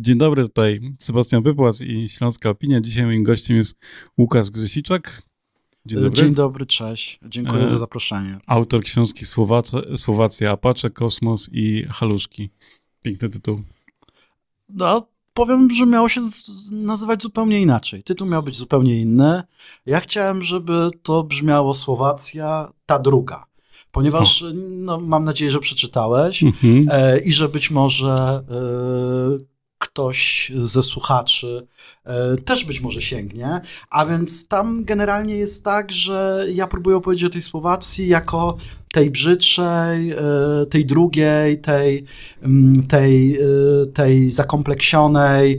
Dzień dobry, tutaj Sebastian Wypłat i Śląska Opinia. Dzisiaj moim gościem jest Łukasz Grzesiczek. Dzień dobry. Dzień dobry, cześć. Dziękuję e, za zaproszenie. Autor książki Słowacja, Słowacja Apache, Kosmos i Haluszki. Piękny tytuł. No, powiem, że miało się nazywać zupełnie inaczej. Tytuł miał być zupełnie inny. Ja chciałem, żeby to brzmiało Słowacja, ta druga ponieważ no, mam nadzieję, że przeczytałeś mhm. e, i że być może e, ktoś ze słuchaczy e, też być może sięgnie. A więc tam generalnie jest tak, że ja próbuję opowiedzieć o tej Słowacji jako tej brzydszej, e, tej drugiej, tej, mm, tej, e, tej zakompleksionej,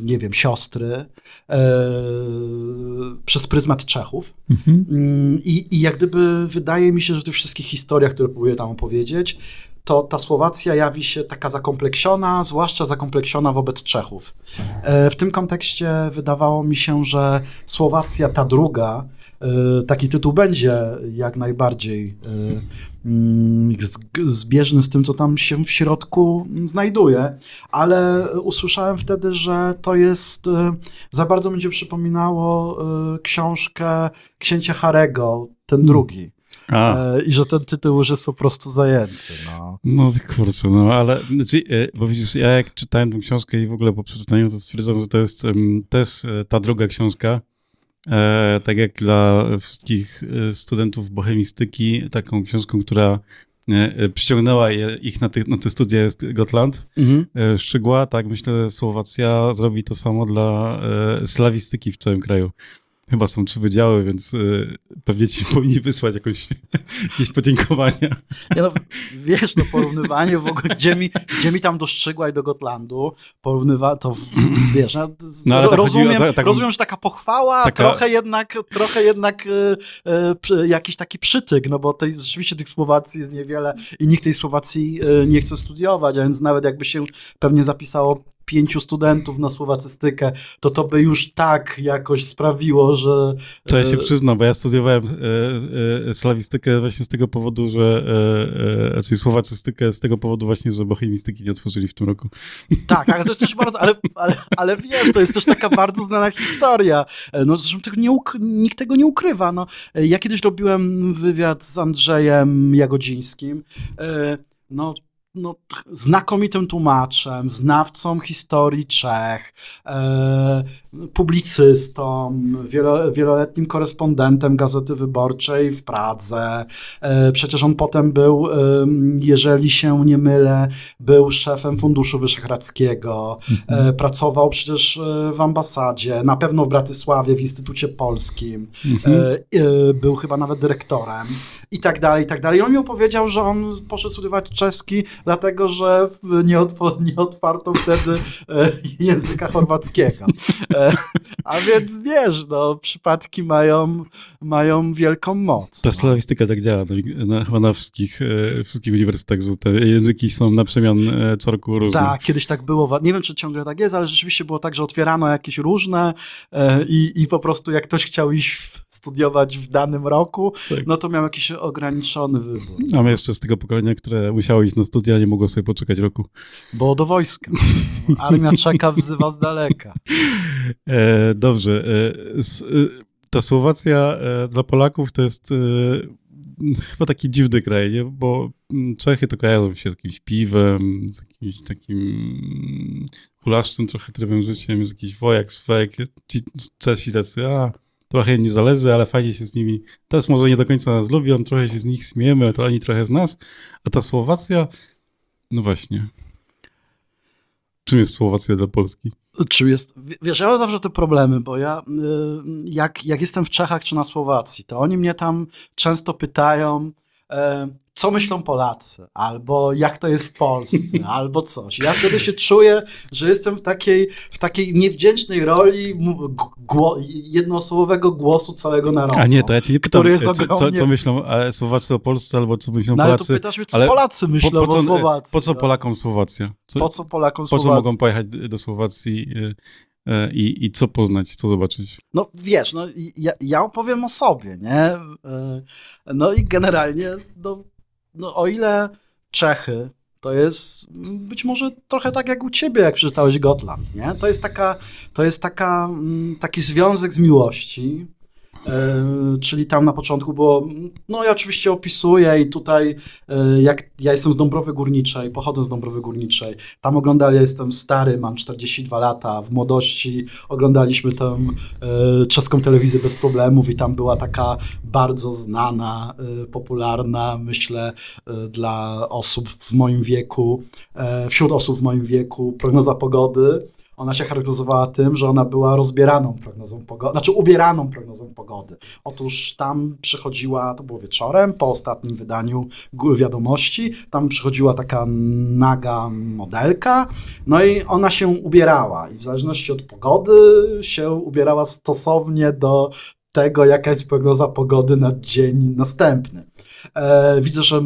nie wiem, siostry, przez pryzmat Czechów. Mhm. Mm, I, I jak gdyby wydaje mi się, że w tych wszystkich historiach, które próbuję tam opowiedzieć, to ta Słowacja jawi się taka zakompleksiona, zwłaszcza zakompleksiona wobec Czechów. E, w tym kontekście wydawało mi się, że Słowacja, ta druga, e, taki tytuł będzie jak najbardziej e, mm, zbieżny z tym, co tam się w środku znajduje, ale usłyszałem wtedy, że to jest, za bardzo będzie przypominało książkę księcia Harego, ten drugi. E, I że ten tytuł już jest po prostu zajęty. No, no kurczę, no ale znaczy, e, bo widzisz, ja jak czytałem tę książkę i w ogóle po przeczytaniu to stwierdzam, że to jest um, też e, ta druga książka, e, tak jak dla wszystkich studentów bohemistyki, taką książką, która przyciągnęła ich na, ty, na te studia jest Gotland, mhm. Szczygła, tak myślę, że Słowacja zrobi to samo dla slawistyki w całym kraju. Chyba są trzy wydziały, więc y, pewnie ci powinni wysłać jakąś, jakieś podziękowania. Nie no, wiesz, no porównywanie w ogóle, gdzie mi, gdzie mi tam do Szczygła i do Gotlandu, porównywa, to wiesz, ja no, ale rozumiem, rozumiem, że taka pochwała, taka... trochę jednak, trochę jednak y, y, jakiś taki przytyk, no bo tej, rzeczywiście tych Słowacji jest niewiele i nikt tej Słowacji y, nie chce studiować, a więc nawet jakby się pewnie zapisało pięciu studentów na słowacystykę, to to by już tak jakoś sprawiło, że... To ja się e, przyznam, bo ja studiowałem e, e, slawistykę właśnie z tego powodu, że e, e, znaczy słowacystykę z tego powodu właśnie, że bohemistyki nie otworzyli w tym roku. Tak, ale to jest też bardzo, ale, ale, ale wiesz, to jest też taka bardzo znana historia. E, no zresztą tego nie, nikt tego nie ukrywa. No, ja kiedyś robiłem wywiad z Andrzejem Jagodzińskim, no no, znakomitym tłumaczem, znawcą historii Czech, e, publicystą, wielo, wieloletnim korespondentem Gazety Wyborczej w Pradze. E, przecież on potem był, e, jeżeli się nie mylę, był szefem Funduszu Wyszehradzkiego, mhm. pracował przecież e, w ambasadzie, na pewno w Bratysławie, w Instytucie Polskim, mhm. był chyba nawet dyrektorem i tak dalej, i tak dalej. I on mi opowiedział, że on poszedł studiować czeski, dlatego że nie, otw nie otwarto wtedy języka chorwackiego. A więc wiesz, no, przypadki mają, mają wielką moc. Ta no. slawistyka tak działa, na, chyba na wszystkich, e, wszystkich uniwersytetach, że te języki są na przemian e, czorku różne. Tak, kiedyś tak było, nie wiem czy ciągle tak jest, ale rzeczywiście było tak, że otwierano jakieś różne e, i, i po prostu jak ktoś chciał iść studiować w danym roku, tak. no to miał jakiś ograniczony wybór. A my jeszcze z tego pokolenia, które musiało iść na studia, nie mogło sobie poczekać roku. Bo do wojska. Armia czeka, wzywa z daleka. E, dobrze. E, s, e, ta Słowacja e, dla Polaków to jest e, chyba taki dziwny kraj, nie? bo mm, Czechy to kojarzą się z jakimś piwem, z jakimś takim hulaszczym trochę trybem życiem, jest jakiś wojak, swek, ci Czesi tacy, a trochę nie zależy, ale fajnie się z nimi, też może nie do końca nas lubią, trochę się z nich śmiejemy, to oni trochę z nas, a ta Słowacja, no właśnie. Czym jest Słowacja dla Polski? Czym jest, wiesz, ja mam zawsze te problemy, bo ja y, jak, jak jestem w Czechach czy na Słowacji, to oni mnie tam często pytają, e, co myślą Polacy, albo jak to jest w Polsce, albo coś. Ja wtedy się czuję, że jestem w takiej, w takiej niewdzięcznej roli gło, jednoosobowego głosu całego narodu. A nie, to ja ci nie pytam, który jest ogromnie... co, co myślą Słowacy o Polsce, albo co myślą no, Polacy. Ale to pytasz mnie, co ale Polacy myślą po, po co, o Słowacji. Po co no? Polakom Słowacja? Co, po co Polakom Słowacja? Po co mogą pojechać do Słowacji i, i co poznać, co zobaczyć? No wiesz, no, ja, ja opowiem o sobie, nie? No i generalnie no, no, o ile Czechy To jest być może trochę tak jak u ciebie, jak przeczytałeś Gotland, nie? To jest taka, to jest taka, mm, taki związek z miłości, czyli tam na początku było, no ja oczywiście opisuję i tutaj e, jak ja jestem z Dąbrowy Górniczej, pochodzę z Dąbrowy Górniczej, tam oglądali, ja jestem stary, mam 42 lata, w młodości oglądaliśmy tę e, czeską telewizję bez problemów i tam była taka bardzo znana, popularna, myślę, dla osób w moim wieku, wśród osób w moim wieku, prognoza pogody, ona się charakteryzowała tym, że ona była rozbieraną prognozą pogody, znaczy ubieraną prognozą pogody. Otóż tam przychodziła, to było wieczorem, po ostatnim wydaniu wiadomości, tam przychodziła taka naga modelka, no i ona się ubierała i w zależności od pogody się ubierała stosownie do tego, jaka jest prognoza pogody na dzień następny. E, widzę, że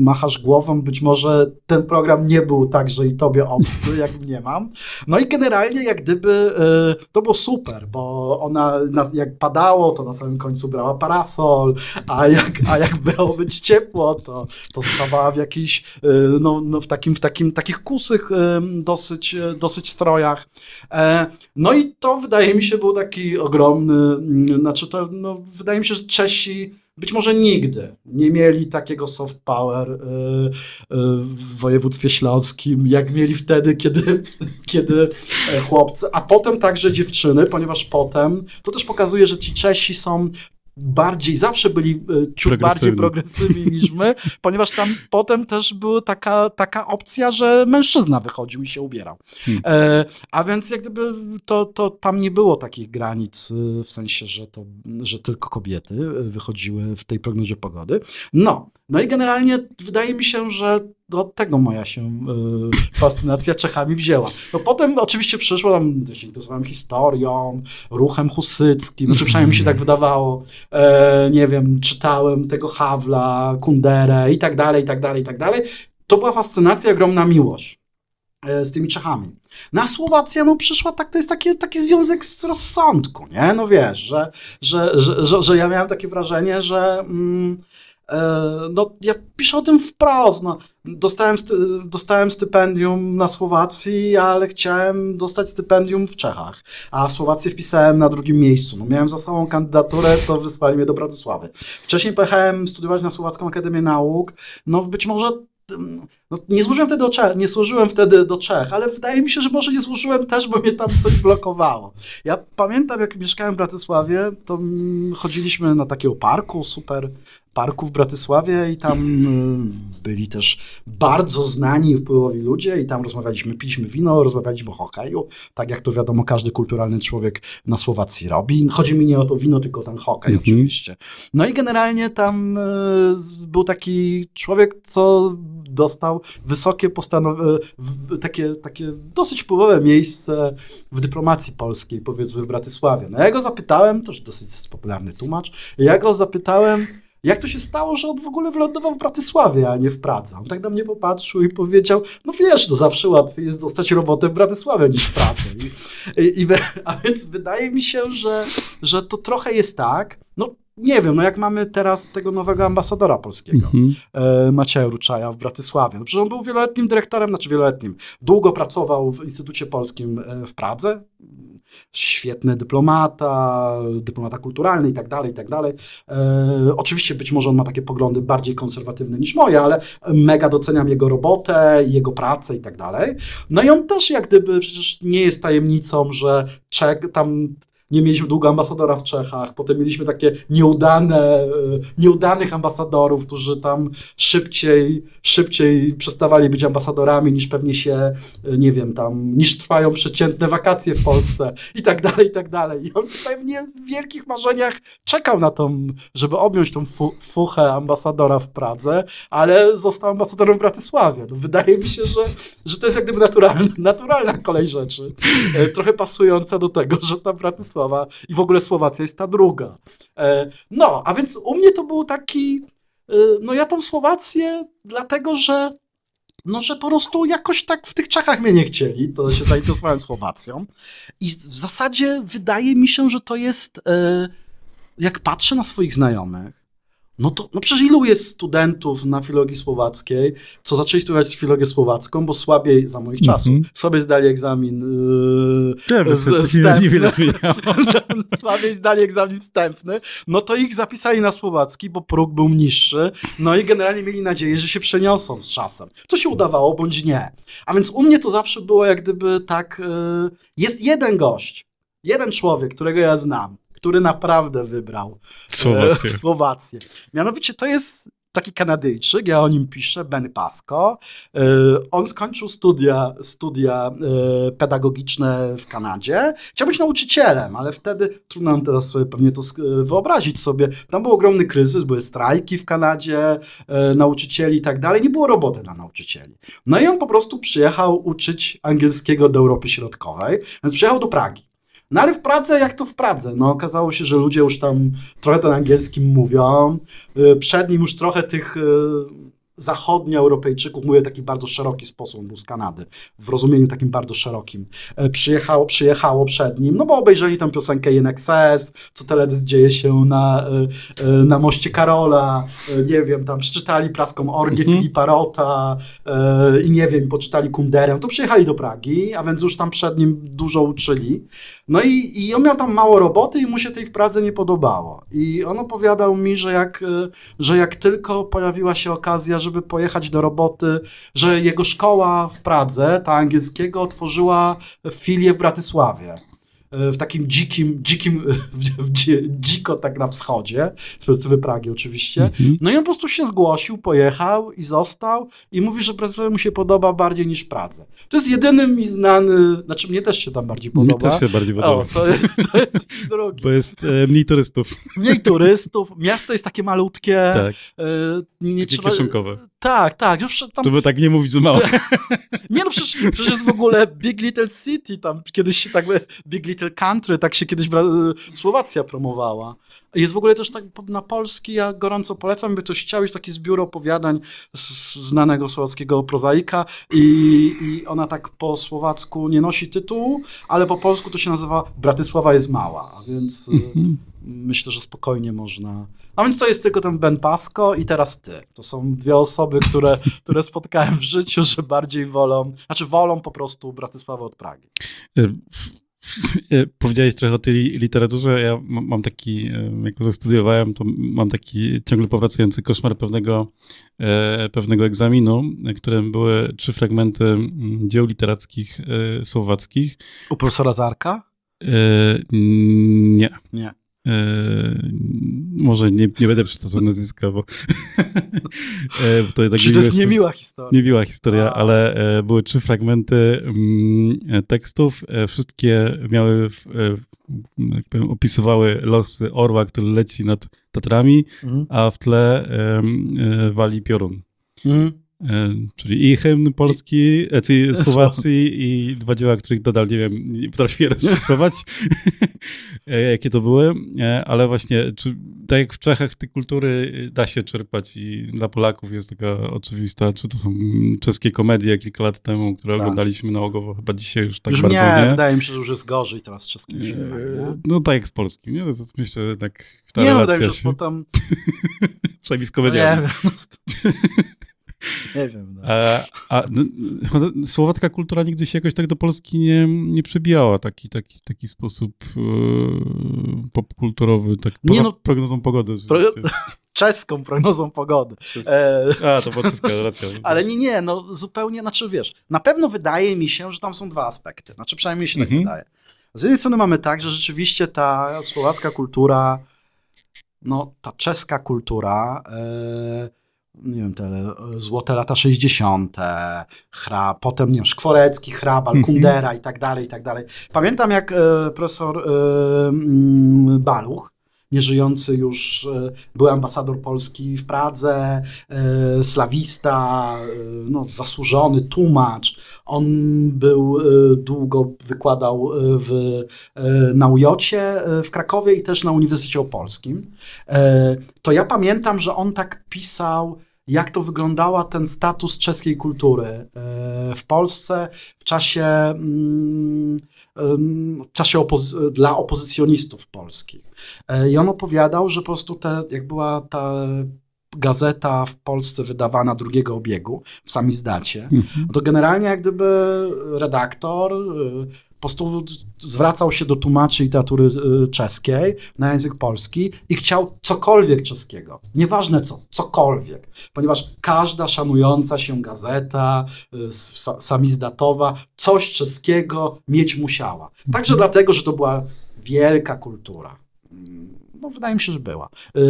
machasz głową, być może ten program nie był także i tobie obcy, jak nie mam. No i generalnie jak gdyby e, to było super, bo ona jak padało, to na samym końcu brała parasol, a jak, a jak było być ciepło, to, to zostawała w jakichś, e, no, no w takim, w takim, takich kusych dosyć, dosyć strojach. No i to wydaje mi się był taki ogromny, znaczy to, no, wydaje mi się, że Czesi być może nigdy nie mieli takiego soft power y, y, w województwie śląskim, jak mieli wtedy, kiedy, kiedy e, chłopcy, a potem także dziewczyny, ponieważ potem to też pokazuje, że ci Czesi są bardziej, zawsze byli e, ciut bardziej progresywni niż my, ponieważ tam potem też była taka, taka opcja, że mężczyzna wychodził i się ubierał. Hmm. E, a więc jak gdyby to, to tam nie było takich granic, e, w sensie, że, to, że tylko kobiety wychodziły w tej prognozie pogody. No, no i generalnie wydaje mi się, że od tego moja się y, fascynacja Czechami wzięła. No potem oczywiście przyszło tam, się interesowałem historią, ruchem husyckim, znaczy przynajmniej mi się tak wydawało, e, nie wiem, czytałem tego Hawla, Kunderę i tak dalej, i tak dalej, i tak dalej. To była fascynacja, ogromna miłość e, z tymi Czechami. Na Słowacja no przyszła tak, to jest taki, taki związek z rozsądku, nie? No wiesz, że, że, że, że, że ja miałem takie wrażenie, że... Mm, E, no, ja piszę o tym wprost. No. Dostałem, dostałem stypendium na Słowacji, ale chciałem dostać stypendium w Czechach, a Słowację wpisałem na drugim miejscu. No, miałem za sobą kandydaturę, to wysłali mnie do Bratysławy. Wcześniej pojechałem studiować na Słowacką Akademię Nauk. No być może no, nie, służyłem wtedy do Czech, nie służyłem wtedy do Czech, ale wydaje mi się, że może nie służyłem też, bo mnie tam coś blokowało. Ja pamiętam, jak mieszkałem w Bratysławie, to chodziliśmy na takiego parku, super parku w Bratysławie i tam y, byli też bardzo znani i wpływowi ludzie i tam rozmawialiśmy, piliśmy wino, rozmawialiśmy o hokeju, tak jak to wiadomo każdy kulturalny człowiek na Słowacji robi. Chodzi mi nie o to wino, tylko o ten hokej -hmm. oczywiście. No i generalnie tam y, był taki człowiek, co dostał wysokie postanowienie, takie, takie dosyć wpływowe miejsce w dyplomacji polskiej, powiedzmy w Bratysławie. No ja go zapytałem, to już dosyć popularny tłumacz, ja go zapytałem, jak to się stało, że on w ogóle wylądował w Bratysławie, a nie w Pradze? On tak na mnie popatrzył i powiedział, no wiesz, no zawsze łatwiej jest dostać robotę w Bratysławie niż w Pradze. I, i, i, a więc wydaje mi się, że, że to trochę jest tak, no nie wiem, no jak mamy teraz tego nowego ambasadora polskiego, mm -hmm. Macieja Ruczaja w Bratysławie. No przecież on był wieloletnim dyrektorem, znaczy wieloletnim. Długo pracował w Instytucie Polskim e, w Pradze, świetny dyplomata, dyplomata kulturalny i tak dalej, i tak dalej. E, oczywiście być może on ma takie poglądy bardziej konserwatywne niż moje, ale mega doceniam jego robotę, jego pracę i tak dalej. No i on też jak gdyby przecież nie jest tajemnicą, że Czech, tam nie mieliśmy długo ambasadora w Czechach, potem mieliśmy takie nieudane, e, nieudanych ambasadorów, którzy tam szybciej, szybciej przestawali być ambasadorami niż pewnie się, e, nie wiem, tam, niż trwają przeciętne wakacje w Polsce i tak dalej, i tak dalej. I on pewnie w wielkich marzeniach czekał na to, żeby objąć tą fu fuchę ambasadora w Pradze, ale został ambasadorem w Bratysławie. No, wydaje mi się, że, że to jest jak gdyby naturalna, naturalna kolej rzeczy. E, trochę pasująca do tego, że ta Bratysława Wrocława i w ogóle Słowacja jest ta druga. E, no, a więc u mnie to był taki, e, no ja tą Słowację, dlatego że no, że po prostu jakoś tak w tych Czechach mnie nie chcieli, to się zainteresowałem Słowacją i w zasadzie wydaje mi się, że to jest, e, jak patrzę na swoich znajomych, No to no przecież ilu jest studentów na filologii słowackiej, co zaczęli studiować filologię słowacką, bo słabiej, za moich czasów, Mhm. słabiej zdali egzamin yy, się wstępny. niewiele słabiej zdali egzamin wstępny, no to ich zapisali na słowacki, bo próg był niższy, no i generalnie mieli nadzieję, że się przeniosą z czasem. Co się udawało, bądź nie. A więc u mnie to zawsze było jak gdyby tak, yy, jest jeden gość, jeden człowiek, którego ja znam, który naprawdę wybrał Słowację. e, Słowację. Mianowicie to jest taki Kanadyjczyk, ja o nim piszę, Ben Pasco. E, On skończył studia, studia e, pedagogiczne w Kanadzie. Chciał być nauczycielem, ale wtedy trudno nam teraz sobie pewnie to wyobrazić sobie. Tam był ogromny kryzys, były strajki w Kanadzie, nauczycieli i tak dalej. Nie było roboty dla nauczycieli. No i on po prostu przyjechał uczyć angielskiego do Europy Środkowej, więc przyjechał do Pragi. No ale w Pradze, jak to w Pradze? No okazało się, że ludzie już tam trochę ten angielski mówią. Y, Przed nim już trochę tych y, zachodnioeuropejczyków, mówię w taki bardzo szeroki sposób, on był z Kanady, w rozumieniu takim bardzo szerokim, e, przyjechało, przyjechało przed nim, no bo obejrzeli tę piosenkę INXS, co teledysk dzieje się na, e, e, na moście Karola, nie wiem, tam przeczytali praską orgię Mhm. Filipa Rota i nie wiem, poczytali Kunderę, to przyjechali do Pragi, a więc już tam przed nim dużo uczyli. No i, i on miał tam mało roboty i mu się tej w Pradze nie podobało. I on opowiadał mi, że jak, że jak tylko pojawiła się okazja, żeby pojechać do roboty, że jego szkoła w Pradze, ta angielskiego, otworzyła filię w Bratysławie. Y, W takim dzikim, dzikim, dziko tak na wschodzie, z perspektywy Pragi oczywiście. Mhm. No i on po prostu się zgłosił, pojechał i został i mówi, że Bratysława mu się podoba bardziej niż Pradze. To jest jedyny mi znany, znaczy mnie też się tam bardziej podoba. też się bardziej O, podoba. to, jest- to jest drogi. Bo jest e, mniej turystów. Mniej turystów, miasto jest takie malutkie. Tak, e, nie takie trzeba... kieszonkowe. Tak, tak. Już tam... To by tak nie mówić, że mało. Nie no, przecież, przecież jest w ogóle Big Little City, tam kiedyś się tak, Big Little Country, tak się kiedyś Słowacja promowała. Jest w ogóle też tak na polski, ja gorąco polecam, by ktoś chciał, jest taki zbiór opowiadań z znanego słowackiego prozaika i, i ona tak po słowacku nie nosi tytułu, ale po polsku to się nazywa Bratysława jest mała, więc... Mhm. Myślę, że spokojnie można. A więc to jest tylko ten Ben Pasco i teraz ty. To są dwie osoby, które, które spotkałem w życiu, że bardziej wolą, znaczy wolą po prostu Bratysławę od Pragi. E, e, Powiedziałeś trochę o tej li- literaturze. Ja ma- mam taki, e, jak to studiowałem, to mam taki ciągle powracający koszmar pewnego, pewnego egzaminu, którym były trzy fragmenty dzieł literackich słowackich. U profesora Zarka? Nie. Nie. E, może nie, nie będę przytaczał nazwiska, bo, e, bo to tak Czy to jest miłe- niemiła historia? Niewiła historia, A. ale e, były trzy fragmenty mm, e, tekstów. Wszystkie miały, jak powiem, opisywały losy orła, który leci nad Tatrami, Mhm. a w tle wali piorun. Mhm. E, czyli i hymn polski, e, czyli Słowacji i dwa dzieła, których nadal nie wiem, nie potrafię rozszyfrować, e, jakie to były, ale właśnie, czy, tak jak w Czechach tej kultury da się czerpać i dla Polaków jest taka oczywista, czy to są czeskie komedie kilka lat temu, które Tak. oglądaliśmy naokowo, chyba dzisiaj już tak już bardzo nie, nie. wydaje mi się, że już jest gorzej teraz z czeskim filmem. Nie, No tak jak z polskim, nie? To myślę, że tak ta nie no, wydaje relacja mi się, że potem... przynajmniej z No, komediami. nie wiem. No, nie wiem. No. A, a n- n- słowacka kultura nigdy się jakoś tak do Polski nie, nie przebijała. Taki, taki, taki sposób e, popkulturowy, tak poza Nie no- prognozą pogody. Pro-. Czeską prognozą pogody. E, A, to była czeska racja. Ale nie, nie, no zupełnie, znaczy wiesz, na pewno wydaje mi się, że tam są dwa aspekty. Znaczy przynajmniej mi się tak Mhm. wydaje. Z jednej strony mamy tak, że rzeczywiście ta słowacka kultura, no ta czeska kultura, e, nie wiem, te e, złote lata 60., hra, potem nie wiem, Szkworecki, Hrabal, Mhm. Kundera i tak dalej, i tak dalej. Pamiętam jak e, profesor e, mm, Baluch, nieżyjący już, e, był ambasador Polski w Pradze, e, slawista, e, no, zasłużony tłumacz. On był długo, wykładał w, na UJ-cie e, w Krakowie i też na Uniwersytecie Opolskim. To ja pamiętam, że on tak pisał, jak to wyglądała ten status czeskiej kultury w Polsce w czasie mm, w czasie opozy dla opozycjonistów polskich. I on opowiadał, że po prostu te, jak była ta gazeta w Polsce wydawana drugiego obiegu w samizdacie, mhm. to generalnie jak gdyby redaktor po prostu zwracał się do tłumaczy literatury y, czeskiej na język polski i chciał cokolwiek czeskiego. Nieważne co, cokolwiek. Ponieważ każda szanująca się gazeta y, samizdatowa coś czeskiego mieć musiała. Także mhm. dlatego, że to była wielka kultura. No, wydaje mi się, że była. Y,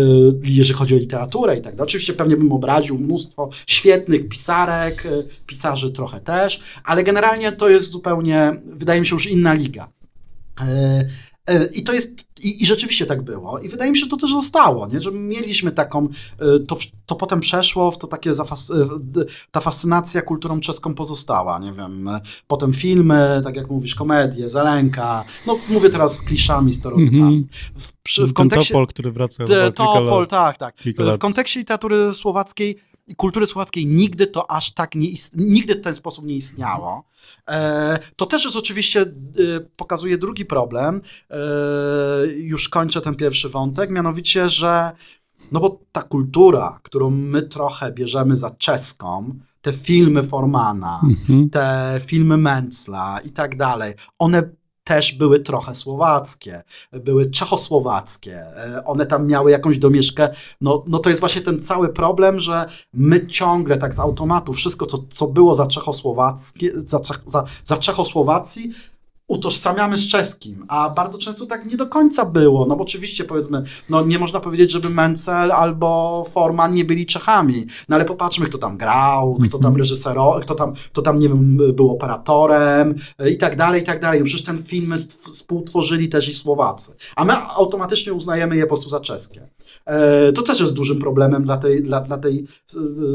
jeżeli chodzi o literaturę i tak dalej. Oczywiście pewnie bym obraził mnóstwo świetnych pisarek, y, pisarzy trochę też, ale generalnie to jest zupełnie, wydaje mi się, już inna liga. Y, i to jest, i, i, rzeczywiście tak było. I wydaje mi się, że to też zostało, nie? że mieliśmy taką, to, to potem przeszło w to takie, zafas, ta fascynacja kulturą czeską pozostała, nie wiem, potem filmy, tak jak mówisz, komedie, Zalenka, no mówię teraz z kliszami, stereotypami. Mm -hmm. w, przy, w kontekście, Topol, który wraca de, Topol, lat, tak, tak. W kontekście literatury słowackiej kultury słowackiej nigdy to aż tak nie nigdy w ten sposób nie istniało. E, to też jest oczywiście, e, pokazuje drugi problem. E, już kończę ten pierwszy wątek, mianowicie, że no bo ta kultura, którą my trochę bierzemy za czeską, te filmy Formana, mhm. te filmy Mencla i tak dalej, one też były trochę słowackie, były czechosłowackie, e, one tam miały jakąś domieszkę. No, no to jest właśnie ten cały problem, że my ciągle tak z automatu wszystko, co, co było za czechosłowackie, za, za, za Czechosłowacji, utożsamiamy z czeskim, a bardzo często tak nie do końca było. No bo oczywiście powiedzmy, no nie można powiedzieć, żeby Mencel albo Forman nie byli Czechami, no ale popatrzmy, kto tam grał, kto tam mhm. reżyserował, kto tam, kto tam, nie wiem, był operatorem e, i tak dalej, i tak dalej. No przecież ten film współtworzyli też i Słowacy, a my automatycznie uznajemy je po prostu za czeskie. E, to też jest dużym problemem dla tej, dla, dla tej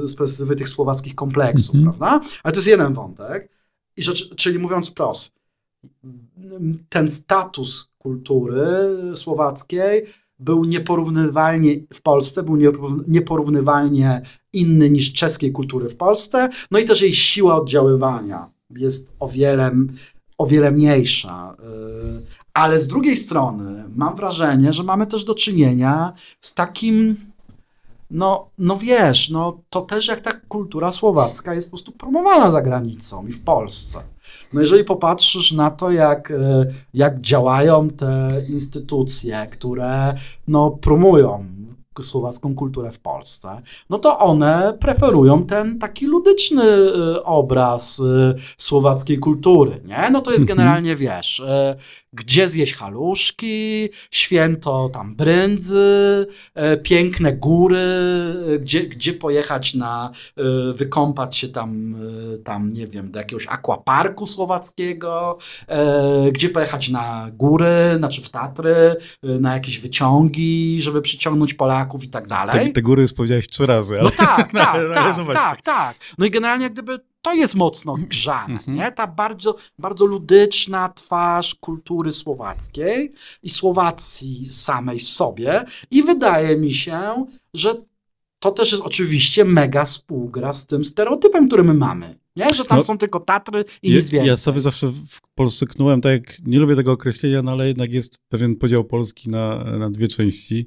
z perspektywy tych słowackich kompleksów, mm -hmm. prawda? Ale to jest jeden wątek. I rzecz, czyli mówiąc prosto, ten status kultury słowackiej był nieporównywalnie w Polsce, był nieporównywalnie inny niż czeskiej kultury w Polsce, no i też jej siła oddziaływania jest o wiele, o wiele mniejsza. Y, ale z drugiej strony mam wrażenie, że mamy też do czynienia z takim, no, no wiesz, no to też jak ta kultura słowacka jest po prostu promowana za granicą i w Polsce. No jeżeli popatrzysz na to, jak, e, jak działają te instytucje, które no, promują słowacką kulturę w Polsce, no to one preferują ten taki ludyczny e, obraz e, słowackiej kultury, nie? No to jest mhm. generalnie, wiesz, gdzie zjeść haluszki, święto tam brędzy, piękne góry, gdzie, gdzie pojechać na, wykąpać się tam, tam, nie wiem, do jakiegoś aquaparku słowackiego, gdzie pojechać na góry, znaczy w Tatry, na jakieś wyciągi, żeby przyciągnąć Polaków i tak dalej. Te, te góry już powiedziałeś trzy razy. Ale... No tak, tak, tak, no tak, tak. No i generalnie jak gdyby to jest mocno grzane, mhm. nie? Ta bardzo, bardzo ludyczna twarz kultury słowackiej i Słowacji samej w sobie i wydaje mi się, że to też jest oczywiście mega współgra z tym stereotypem, który my mamy. Nie? Że tam no, są tylko Tatry i nic więcej. Ja sobie zawsze w Polsce knułem, tak jak nie lubię tego określenia, no ale jednak jest pewien podział Polski na, na dwie części.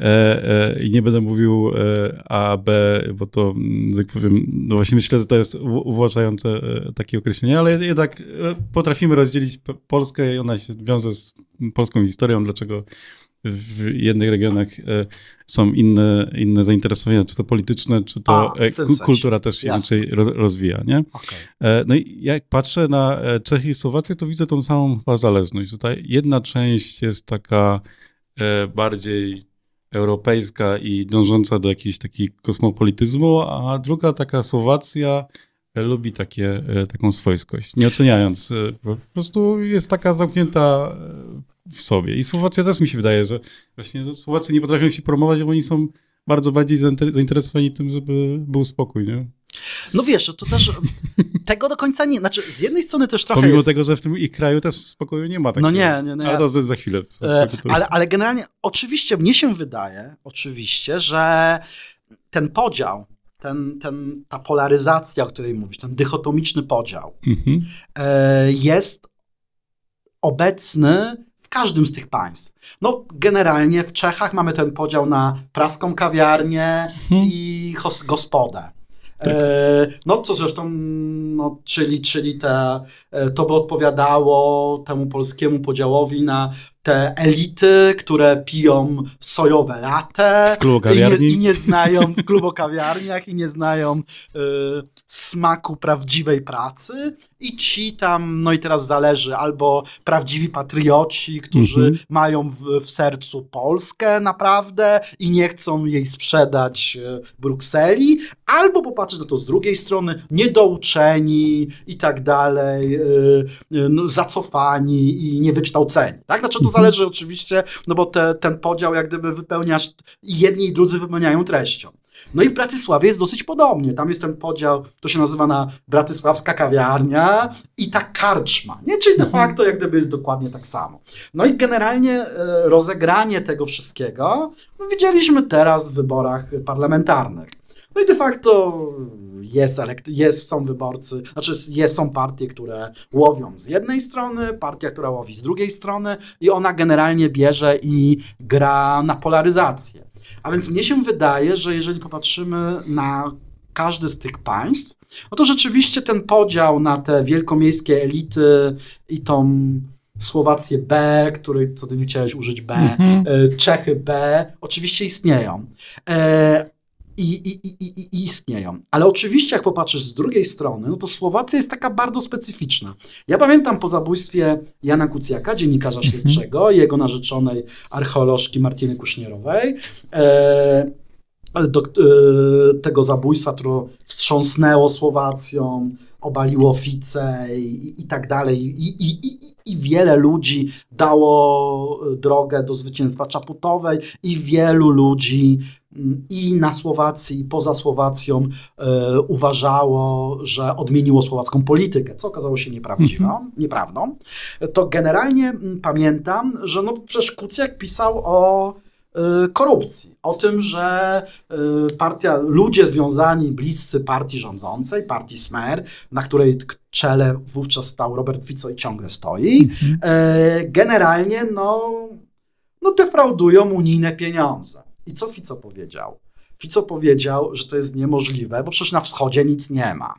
E, e, I nie będę mówił e, A, B, bo to, mm, jak powiem, no właśnie myślę, że to jest uwłaczające takie określenie, ale jednak potrafimy rozdzielić Polskę i ona się wiąże z polską historią, dlaczego w jednych regionach są inne, inne zainteresowania, czy to polityczne, czy to A, kultura też się Jasne. inaczej rozwija, nie? Okay. No i jak patrzę na Czechy i Słowację, to widzę tą samą chyba zależność. Tutaj jedna część jest taka bardziej europejska i dążąca do jakiegoś takiego kosmopolityzmu, a druga taka Słowacja lubi takie, taką swojskość, nie oceniając. Po prostu jest taka zamknięta w sobie. I Słowacja też mi się wydaje, że właśnie Słowacy nie potrafią się promować, bo oni są bardzo bardziej zainteresowani tym, żeby był spokój, nie? No wiesz, to też tego do końca nie, znaczy z jednej strony też trochę Pomimo jest... tego, że w tym ich kraju też spokoju nie ma takiego. No nie, nie, nie. Ale to za chwilę. E, ale, ale generalnie oczywiście mnie się wydaje, oczywiście, że ten podział, ten, ten, ta polaryzacja, o której mówisz, ten dychotomiczny podział mhm. E, jest obecny w każdym z tych państw. No, generalnie w Czechach mamy ten podział na praską kawiarnię Mhm. i gospodę. E, no, co zresztą, no, czyli, czyli te, to by odpowiadało temu polskiemu podziałowi na te elity, które piją sojowe klubu i nie, i nie znają w klubokawiarniach i nie znają y, smaku prawdziwej pracy i ci tam, no i teraz zależy, albo prawdziwi patrioci, którzy Mhm. mają w, w sercu Polskę naprawdę i nie chcą jej sprzedać y, Brukseli, albo popatrzeć na to z drugiej strony, niedouczeni i tak dalej, y, y, no, zacofani i niewykształceni. Tak? Znaczy to. Zależy oczywiście, no bo te, ten podział jak gdyby wypełniasz jedni i drudzy wypełniają treścią. No i w Bratysławie jest dosyć podobnie. Tam jest ten podział, to się nazywa na bratysławska kawiarnia i ta karczma. Nie? Czyli de Mhm. facto jak gdyby jest dokładnie tak samo. No i generalnie e, rozegranie tego wszystkiego no widzieliśmy teraz w wyborach parlamentarnych. No i de facto jest, elekt- jest, są wyborcy, znaczy jest, są partie, które łowią z jednej strony, partia, która łowi z drugiej strony i ona generalnie bierze i gra na polaryzację. A więc mnie się wydaje, że jeżeli popatrzymy na każdy z tych państw, no to rzeczywiście ten podział na te wielkomiejskie elity i tą Słowację B, której, co ty nie chciałeś użyć B, Mhm. e, Czechy B, oczywiście istnieją. E, i, i, i, i, istnieją. Ale oczywiście, jak popatrzysz z drugiej strony, no to Słowacja jest taka bardzo specyficzna. Ja pamiętam po zabójstwie Jana Kucjaka, dziennikarza Mhm. śledczego, i jego narzeczonej archeolożki Martiny Kuśnierowej, e, do, e, tego zabójstwa, które wstrząsnęło Słowacją, obaliło Fice i, i tak dalej. I, i, i, I wiele ludzi dało drogę do zwycięstwa Czaputowej i wielu ludzi mm, i na Słowacji, i poza Słowacją e, uważało, że odmieniło słowacką politykę, co okazało się nieprawdziwą, nieprawdą. To generalnie mm, pamiętam, że no przecież Kucjak pisał o y, korupcji, o tym, że y, partia, ludzie związani, bliscy partii rządzącej, partii Smer, na której czele wówczas stał Robert Fico i ciągle stoi, Mhm. e, generalnie no, no defraudują unijne pieniądze. I co Fico powiedział? Fico powiedział, że to jest niemożliwe, bo przecież na wschodzie nic nie ma.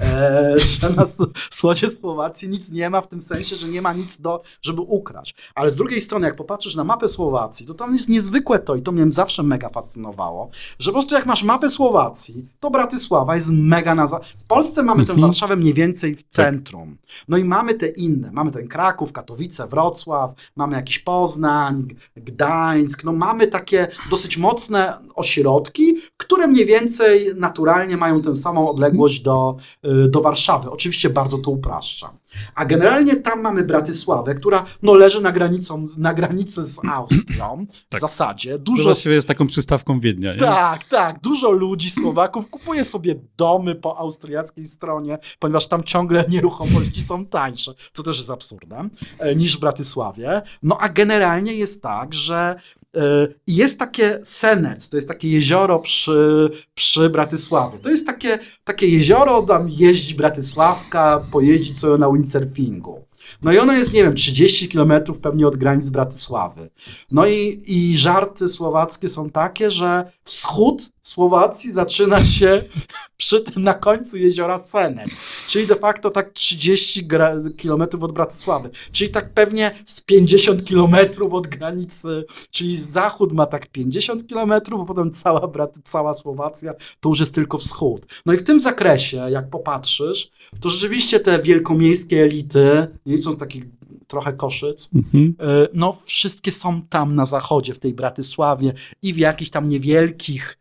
E, że na wschodzie Słowacji nic nie ma w tym sensie, że nie ma nic do, żeby ukraść. Ale z drugiej strony, jak popatrzysz na mapę Słowacji, to tam jest niezwykłe to i to mnie zawsze mega fascynowało, że po prostu jak masz mapę Słowacji, to Bratysława jest mega na... Za... W Polsce mamy tę Mhm. Warszawę mniej więcej w centrum. No i mamy te inne. Mamy ten Kraków, Katowice, Wrocław, mamy jakiś Poznań, Gdańsk. No mamy takie dosyć mocne ośrodki, które mniej więcej naturalnie mają tę samą odległość do, y, do Warszawy. Oczywiście bardzo to upraszczam. A generalnie tam mamy Bratysławę, która no, leży na, granicą, na granicy z Austrią w Tak. zasadzie. To Dużo właściwie jest taką przystawką Wiednia, nie? tak, tak. Dużo ludzi, Słowaków kupuje sobie domy po austriackiej stronie, ponieważ tam ciągle nieruchomości są tańsze, co też jest absurdem, e, niż w Bratysławie. No a generalnie jest tak, że e, jest takie Senec, to jest takie jezioro przy, przy Bratysławie. To jest takie, takie jezioro, tam jeździ Bratysławka, pojeździ sobie na windsurfingu. No i ono jest, nie wiem, 30 kilometrów pewnie od granic Bratysławy. No i, i żarty słowackie są takie, że wschód Słowacji zaczyna się przy tym na końcu jeziora Senec, czyli de facto tak 30 gra- kilometrów od Bratysławy, czyli tak pewnie z 50 kilometrów od granicy, czyli zachód ma tak 50 kilometrów, a potem cała, Brat- cała Słowacja to już jest tylko wschód. No i w tym zakresie, jak popatrzysz, to rzeczywiście te wielkomiejskie elity, nie licząc takich trochę koszyc, Mhm. E, no wszystkie są tam na zachodzie, w tej Bratysławie i w jakichś tam niewielkich,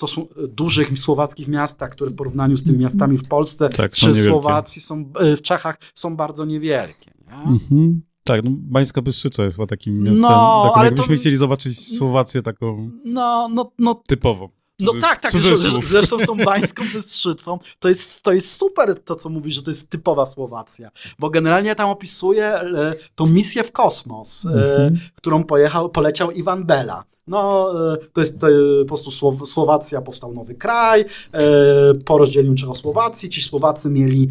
stosun- dużych słowackich miastach, które w porównaniu z tymi miastami w Polsce Tak, czy. Słowacji są, e, w Czechach są bardzo niewielkie. Nie? Mhm. Tak, no Bańska Bystrzyca jest chyba takim miastem, No, taką, ale jakbyśmy to- chcieli zobaczyć Słowację taką No, no, no typową. No tak, tak, zresztą, zresztą z tą bańską bystrzycą to jest, to jest super to, co mówisz, że to jest typowa Słowacja, bo generalnie tam opisuję e, tą misję w kosmos, mm -hmm. którą pojechał, poleciał Iwan Bela. No, e, to jest to, po prostu Słowacja, powstał nowy kraj, po rozdzieleniu Czechosłowacji ci Słowacy mieli,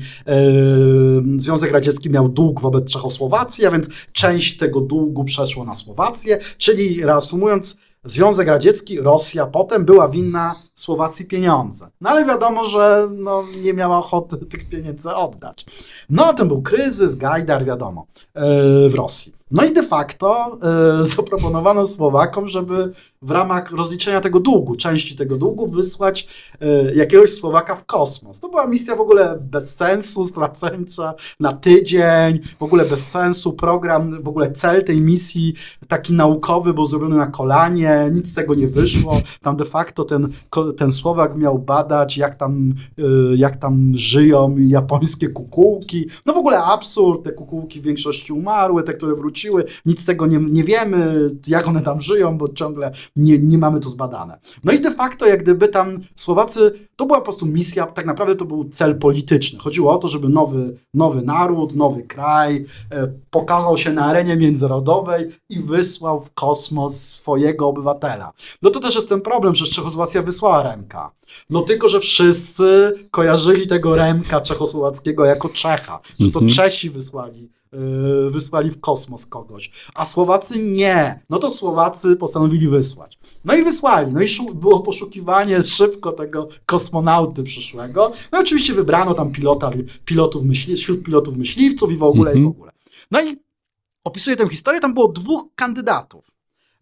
Związek Radziecki miał dług wobec Czechosłowacji, a więc część tego długu przeszło na Słowację, czyli reasumując, Związek Radziecki, Rosja potem była winna Słowacji pieniądze. No ale wiadomo, że no, nie miała ochoty tych pieniędzy oddać. No to był kryzys, Gajdar, wiadomo, yy, w Rosji. No i de facto yy, zaproponowano Słowakom, żeby w ramach rozliczenia tego długu, części tego długu, wysłać yy, jakiegoś Słowaka w kosmos. To była misja w ogóle bez sensu, straceńcza, na tydzień, w ogóle bez sensu, program, w ogóle cel tej misji taki naukowy był zrobiony na kolanie, nic z tego nie wyszło. Tam de facto ten, ten Słowak miał badać, jak tam, yy, jak tam żyją japońskie kukułki. No w ogóle absurd, te kukułki w większości umarły, te, które wróciły wróciły, nic z tego nie, nie wiemy, jak one tam żyją, bo ciągle nie, nie mamy to zbadane. No i de facto, jak gdyby tam Słowacy, to była po prostu misja, tak naprawdę to był cel polityczny. Chodziło o to, żeby nowy, nowy naród, nowy kraj e, pokazał się na arenie międzynarodowej i wysłał w kosmos swojego obywatela. No to też jest ten problem, że Czechosłowacja wysłała Remka. No tylko, że wszyscy kojarzyli tego Remka czechosłowackiego jako Czecha, że to mhm. Czesi wysłali Yy, wysłali w kosmos kogoś, a Słowacy nie. No to Słowacy postanowili wysłać. No i wysłali. No i było poszukiwanie szybko tego kosmonauty przyszłego. No i oczywiście wybrano tam pilota, pilotów myśli, wśród pilotów myśliwców i w ogóle i w mhm. ogóle. No i opisuję tę historię, tam było dwóch kandydatów.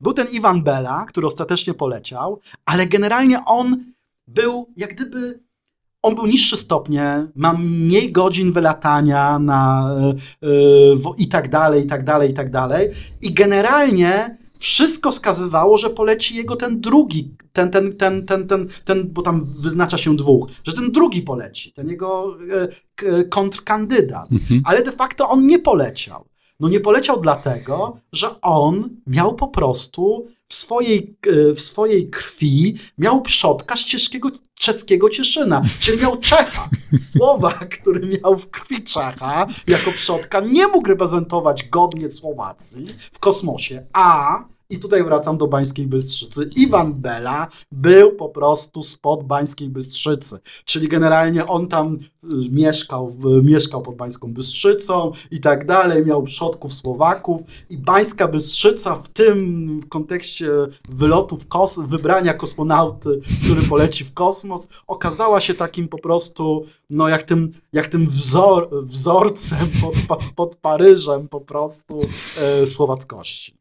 Był ten Iwan Bela, który ostatecznie poleciał, ale generalnie on był jak gdyby on był niższy stopnie, ma mniej godzin wylatania na, yy, i tak dalej, i tak dalej, i tak dalej. I generalnie wszystko wskazywało, że poleci jego ten drugi, ten, ten, ten, ten, ten, ten bo tam wyznacza się dwóch, że ten drugi poleci, ten jego yy, kontrkandydat. Mhm. Ale de facto on nie poleciał. No nie poleciał dlatego, że on miał po prostu w swojej, e, w swojej krwi miał przodka z czeskiego, czeskiego Cieszyna, czyli miał Czecha. Słowak, który miał w krwi Czecha jako przodka, nie mógł reprezentować godnie Słowacji w kosmosie, a i tutaj wracam do Bańskiej Bystrzycy. Iwan Bela był po prostu spod Bańskiej Bystrzycy, czyli generalnie on tam y, mieszkał, mieszkał pod Bańską Bystrzycą i tak dalej, miał przodków Słowaków i Bańska Bystrzyca w tym w kontekście wylotu kos wybrania kosmonauty, który poleci w kosmos, okazała się takim po prostu, no jak tym, jak tym wzor, wzorcem pod, pod Paryżem po prostu e, słowackości.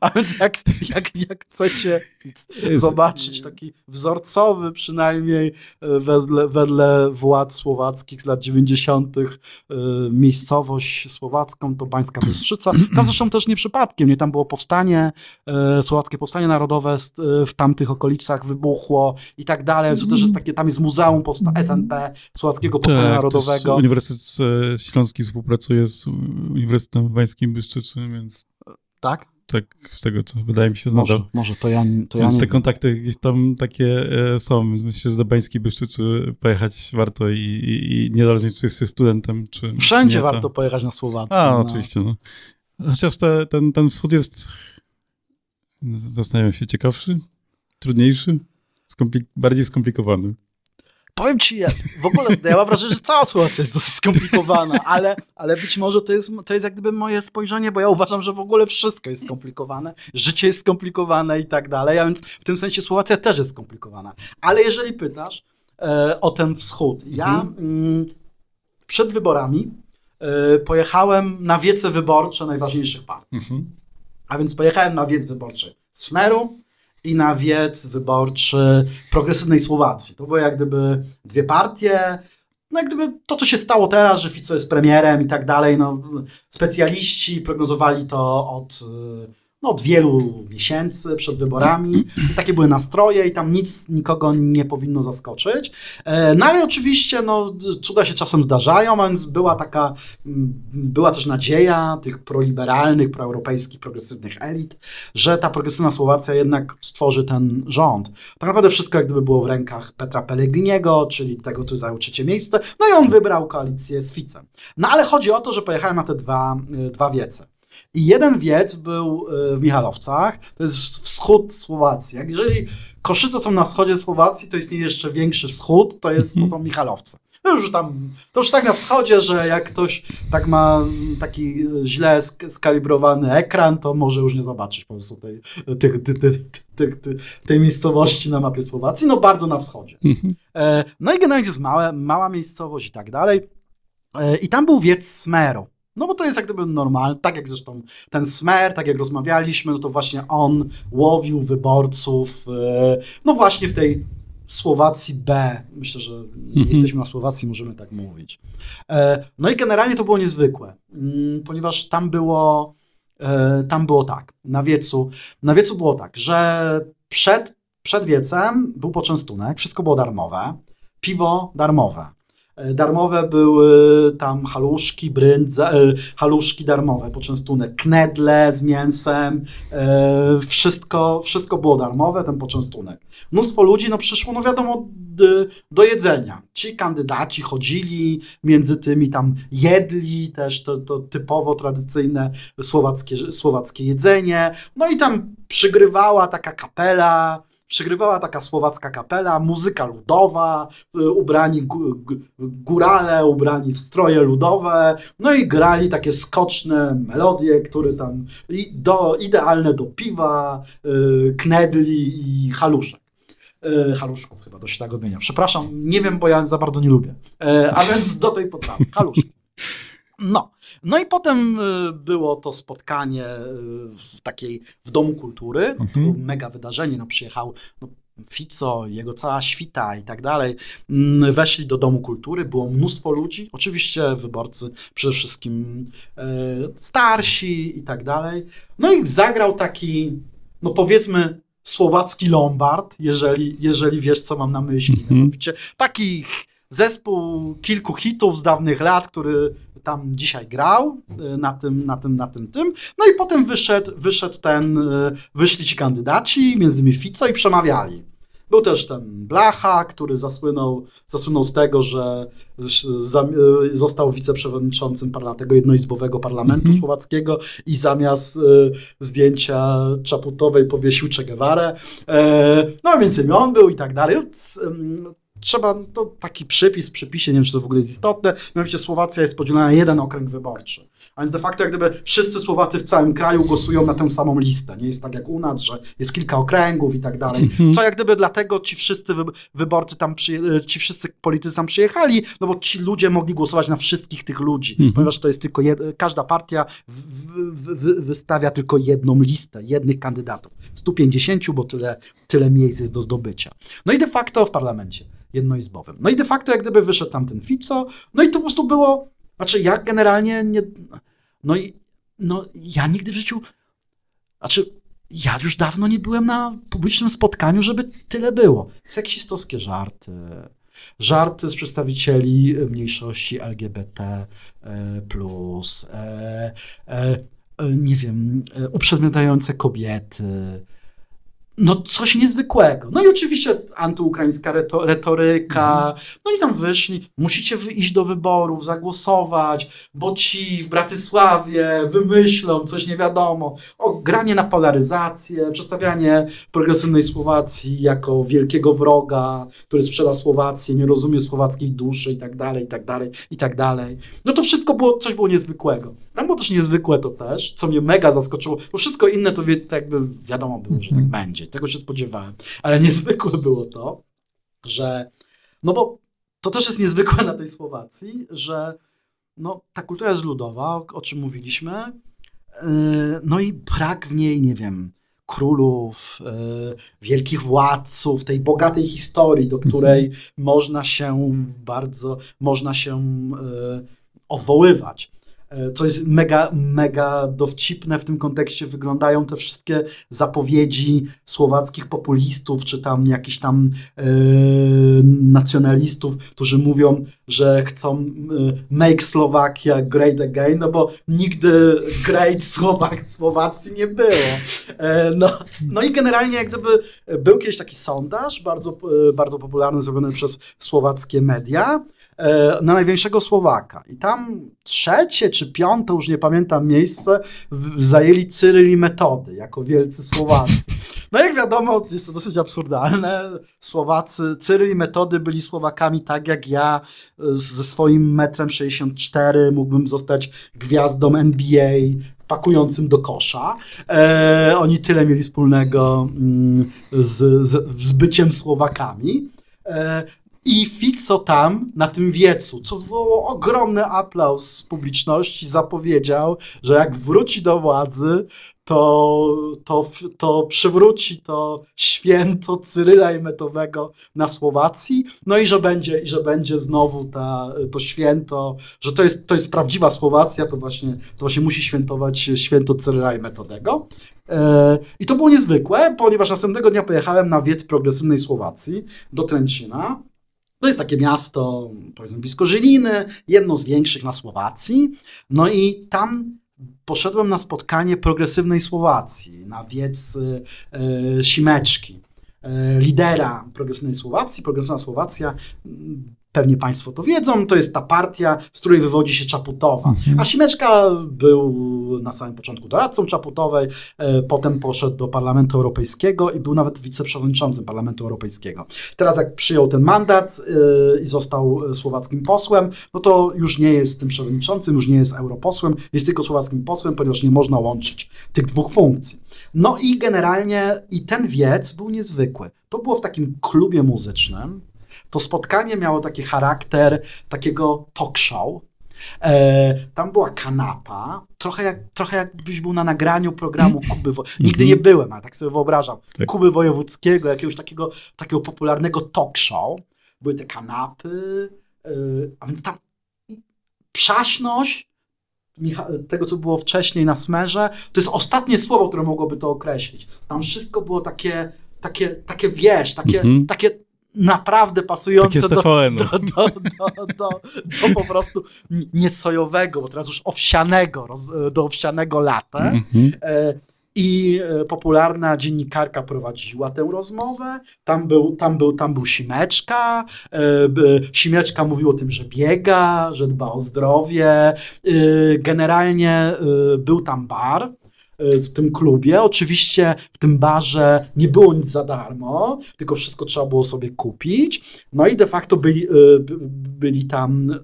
A więc jak, jak, jak chcecie zobaczyć taki wzorcowy przynajmniej e, wedle, wedle władz słowackich z lat 90. E, miejscowość słowacką to Bańska Bystrzyca. Tam zresztą też nie przypadkiem, nie? tam było powstanie, e, słowackie powstanie narodowe w tamtych okolicach wybuchło i tak dalej. To też jest takie, tam jest Muzeum Powsta SNP, Słowackiego Powstania tak, Narodowego. Uniwersytet Śląski współpracuje z Uniwersytetem Bańskim Bystrzycy, więc... Tak? Tak z tego, co wydaje mi się Może, może to ja, to ja Więc te kontakty gdzieś tam takie e, są. Myślę, że do Bańskiej Byszczycy pojechać warto i, i, i niezależnie, czy jesteś studentem, czy Wszędzie nie, warto to... pojechać na Słowację. A, no. oczywiście. No. Chociaż te, ten, ten wschód jest, zastanawiam się, ciekawszy, trudniejszy, skomplik bardziej skomplikowany. Powiem ci, w ogóle ja mam wrażenie, że cała sytuacja jest dosyć skomplikowana, ale, ale być może to jest, to jest jak gdyby moje spojrzenie, bo ja uważam, że w ogóle wszystko jest skomplikowane, życie jest skomplikowane i tak dalej, a więc w tym sensie sytuacja też jest skomplikowana. Ale jeżeli pytasz e, o ten wschód, ja mhm. mm, przed wyborami e, pojechałem na wiece wyborcze najważniejszych partii. Mhm. A więc pojechałem na wiec wyborczy Smeru, i na wiec wyborczy progresywnej Słowacji. To były jak gdyby dwie partie. No jak gdyby to, co się stało teraz, że Fico jest premierem i tak dalej, no specjaliści prognozowali to od, no, od wielu miesięcy przed wyborami. Takie były nastroje i tam nic nikogo nie powinno zaskoczyć. E, no ale oczywiście no, cuda się czasem zdarzają, więc była taka, była też nadzieja tych proliberalnych, proeuropejskich, progresywnych elit, że ta progresywna Słowacja jednak stworzy ten rząd. Tak naprawdę wszystko jak gdyby było w rękach Petra Pellegriniego, czyli tego, który zajął trzecie miejsce, no i on wybrał koalicję z Ficem. No ale chodzi o to, że pojechałem na te dwa, e, dwa wiece. I jeden wiec był e, w Michalowcach, to jest wschód Słowacji. Jak jeżeli Koszyce są na wschodzie Słowacji, to istnieje jeszcze większy wschód, to, jest, to są Michalowce. To już tam, to już tak na wschodzie, że jak ktoś tak ma taki źle skalibrowany ekran, to może już nie zobaczyć po prostu tej, tej, tej, tej, miejscowości na mapie Słowacji, no bardzo na wschodzie. Mhm. E, no i generalnie jest małe, mała miejscowość i tak dalej. E, I tam był wiec Smeru. No bo to jest jak gdyby normalne, tak jak zresztą ten Smer, tak jak rozmawialiśmy, no to właśnie on łowił wyborców, e, no właśnie w tej Słowacji B. Myślę, że mhm. jesteśmy na Słowacji, możemy tak mówić. E, no i generalnie to było niezwykłe, mm, ponieważ tam było, e, tam było tak, na wiecu, na wiecu było tak, że przed, przed wiecem był poczęstunek, wszystko było darmowe, piwo darmowe. E, darmowe były tam haluszki, bryndza, e, haluszki darmowe, poczęstunek, knedle z mięsem, e, wszystko, wszystko było darmowe, ten poczęstunek. Mnóstwo ludzi no, przyszło, no wiadomo, do jedzenia. Ci kandydaci chodzili między tymi tam, jedli też to, to typowo tradycyjne słowackie, słowackie jedzenie. No i tam przygrywała taka kapela, przygrywała taka słowacka kapela, muzyka ludowa, y, ubrani górale, ubrani w stroje ludowe, no i grali takie skoczne melodie, które tam do, idealne do piwa, y, knedli i haluszek. Y, haluszków chyba, to się tak odmienia. Przepraszam, nie wiem, bo ja za bardzo nie lubię. A więc do tej potrawy, haluszki. No. No i potem y, było to spotkanie y, w takiej, w Domu Kultury, mhm. mega wydarzenie, no przyjechał no, Fico, jego cała świta i tak dalej, mm, weszli do Domu Kultury, było mnóstwo ludzi, oczywiście wyborcy przede wszystkim e, starsi i tak dalej. No i zagrał taki, no powiedzmy, słowacki Lombard, jeżeli, jeżeli wiesz, co mam na myśli. Mm -hmm. Taki zespół kilku hitów z dawnych lat, który tam dzisiaj grał y, na tym, na tym, na tym, tym. No i potem wyszedł, wyszeddł ten, y, wyszli ci kandydaci, między innymi Fico i przemawiali. Był też ten Blacha, który zasłynął, zasłynął z tego, że y, został wiceprzewodniczącym tego jednoizbowego parlamentu mm -hmm. słowackiego i zamiast zdjęcia Czaputowej powiesił Che Guevara. E, no więc on był i tak dalej trzeba, to taki przypis w przypisie, nie wiem czy to w ogóle jest istotne, mianowicie Słowacja jest podzielona na jeden okręg wyborczy. A więc de facto jak gdyby wszyscy Słowacy w całym kraju głosują na tę samą listę. Nie jest tak jak u nas, że jest kilka okręgów i tak dalej. Mhm. Co jak gdyby dlatego ci wszyscy wyborcy tam, ci wszyscy politycy tam przyjechali, no bo ci ludzie mogli głosować na wszystkich tych ludzi, mhm. ponieważ to jest tylko, każda partia wystawia tylko jedną listę, jednych kandydatów. 150, bo tyle, tyle miejsc jest do zdobycia. No i de facto w parlamencie jednoizbowym. No i de facto jak gdyby wyszedł tam ten Fico, no i to po prostu było, znaczy ja generalnie nie, no i no ja nigdy w życiu, znaczy ja już dawno nie byłem na publicznym spotkaniu, żeby tyle było. Seksistowskie żarty, żarty z przedstawicieli mniejszości LGBT+, plus, e, e, nie wiem, e, uprzedmiotają kobiety, no coś niezwykłego. No i oczywiście antyukraińska retoryka. Mhm. No i tam wyszli, musicie iść do wyborów, zagłosować, bo ci w Bratysławie wymyślą coś nie wiadomo. O, granie na polaryzację, przedstawianie progresywnej Słowacji jako wielkiego wroga, który sprzeda Słowację, nie rozumie słowackiej duszy i tak dalej, i tak dalej, i tak dalej. No to wszystko było, coś było niezwykłego. Tam było też niezwykłe to też, co mnie mega zaskoczyło, bo wszystko inne to, jakby wiadomo było, że tak mhm. Będzie tego się spodziewałem. Ale niezwykłe było to, że, no bo to też jest niezwykłe na tej Słowacji, że no, ta kultura jest ludowa, o, o czym mówiliśmy, yy, no i brak w niej, nie wiem, królów, yy, wielkich władców, tej bogatej historii, do której mhm. można się bardzo, można się yy, odwoływać. E, co jest mega, mega dowcipne w tym kontekście, wyglądają te wszystkie zapowiedzi słowackich populistów, czy tam jakichś tam e, nacjonalistów, którzy mówią, że chcą e, make Slovakia great again, no bo nigdy great Słowak, Słowacji nie było. E, no, no i generalnie jak gdyby był kiedyś taki sondaż, bardzo, bardzo popularny, zrobiony przez słowackie media, na największego Słowaka. I tam trzecie czy piąte, już nie pamiętam, miejsce zajęli Cyryl i Metody jako wielcy Słowacy. No jak wiadomo, jest to dosyć absurdalne. Słowacy, Cyryl i Metody byli Słowakami tak jak ja ze swoim metrem 64 mógłbym zostać gwiazdą NBA, pakującym do kosza. E, oni tyle mieli wspólnego mm, z, z, z byciem Słowakami. E, i Fico tam, na tym wiecu, co wywołało ogromny aplauz z publiczności, zapowiedział, że jak wróci do władzy, to, to, to przywróci to święto Cyryla i Metowego na Słowacji, no i że będzie, i że będzie znowu ta, to święto, że to jest, to jest prawdziwa Słowacja, to właśnie, to właśnie musi świętować święto Cyryla i Metodego. E, I to było niezwykłe, ponieważ następnego dnia pojechałem na wiec progresywnej Słowacji do Tręcina to jest takie miasto, powiedzmy blisko Żyliny, jedno z większych na Słowacji. No i tam poszedłem na spotkanie progresywnej Słowacji, na wiec e, Simeczki, e, lidera progresywnej Słowacji. Progresywna Słowacja pewnie Państwo to wiedzą, to jest ta partia, z której wywodzi się Czaputowa. Mhm. A Simeczka był na samym początku doradcą Czaputowej, e, potem poszedł do Parlamentu Europejskiego i był nawet wiceprzewodniczącym Parlamentu Europejskiego. Teraz jak przyjął ten mandat e, i został słowackim posłem, no to już nie jest tym przewodniczącym, już nie jest europosłem, jest tylko słowackim posłem, ponieważ nie można łączyć tych dwóch funkcji. No i generalnie i ten wiec był niezwykły. To było w takim klubie muzycznym, to spotkanie miało taki charakter takiego talk show. E, tam była kanapa, trochę, jak, trochę jakbyś był na nagraniu programu mhm. Kuby. Wo- Nigdy nie mhm. byłem, ale tak sobie wyobrażam. Tak. Kuby Wojewódzkiego, jakiegoś takiego, takiego popularnego talk show. Były te kanapy, e, a więc tam przaśność tego, co było wcześniej na smerze, to jest ostatnie słowo, które mogłoby to określić. Tam wszystko było takie, takie, takie wiesz, takie, mhm. takie naprawdę pasujące do, do, do, do, do, do, po prostu niesojowego, bo teraz już owsianego, do owsianego lata. Mm -hmm. I e, popularna dziennikarka prowadziła tę rozmowę. Tam był, tam był, tam był Simeczka. E, Simeczka mówił o tym, że biega, że dba o zdrowie. Generalnie był tam bar w tym klubie. Oczywiście w tym barze nie było nic za darmo, tylko wszystko trzeba było sobie kupić. No i de facto byli, y, byli tam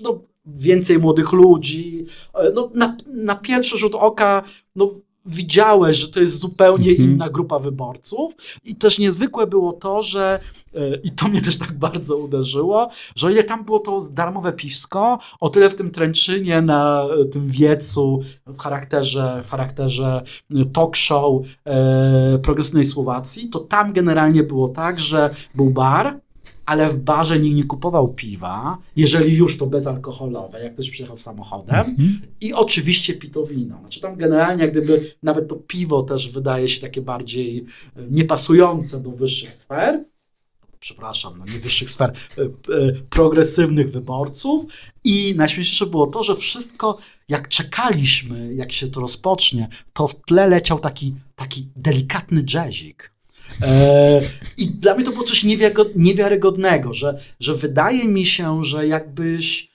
no, więcej młodych ludzi. E, no, na, na pierwszy rzut oka no, widziałeś, że to jest zupełnie mhm. inna grupa wyborców. I też niezwykłe było to, że e, i to mnie też tak bardzo uderzyło, że o ile tam było to darmowe piwsko, o tyle w tym Tręczynie, na e, tym wiecu w charakterze, w charakterze e, talk show e, progresywnej Słowacji, to tam generalnie było tak, że był bar, ale w barze nikt nie kupował piwa, jeżeli już to bezalkoholowe, jak ktoś przyjechał samochodem mhm. i oczywiście pito wino. Znaczy tam generalnie jak gdyby nawet to piwo też wydaje się takie bardziej e, niepasujące do wyższych sfer, przepraszam, no nie wyższych sfer, e, e, progresywnych wyborców i najśmieszniejsze było to, że wszystko, jak czekaliśmy, jak się to rozpocznie, to w tle leciał taki, taki delikatny jazzik. E, I dla mnie to było coś niewiarygodnego, że, że wydaje mi się, że jakbyś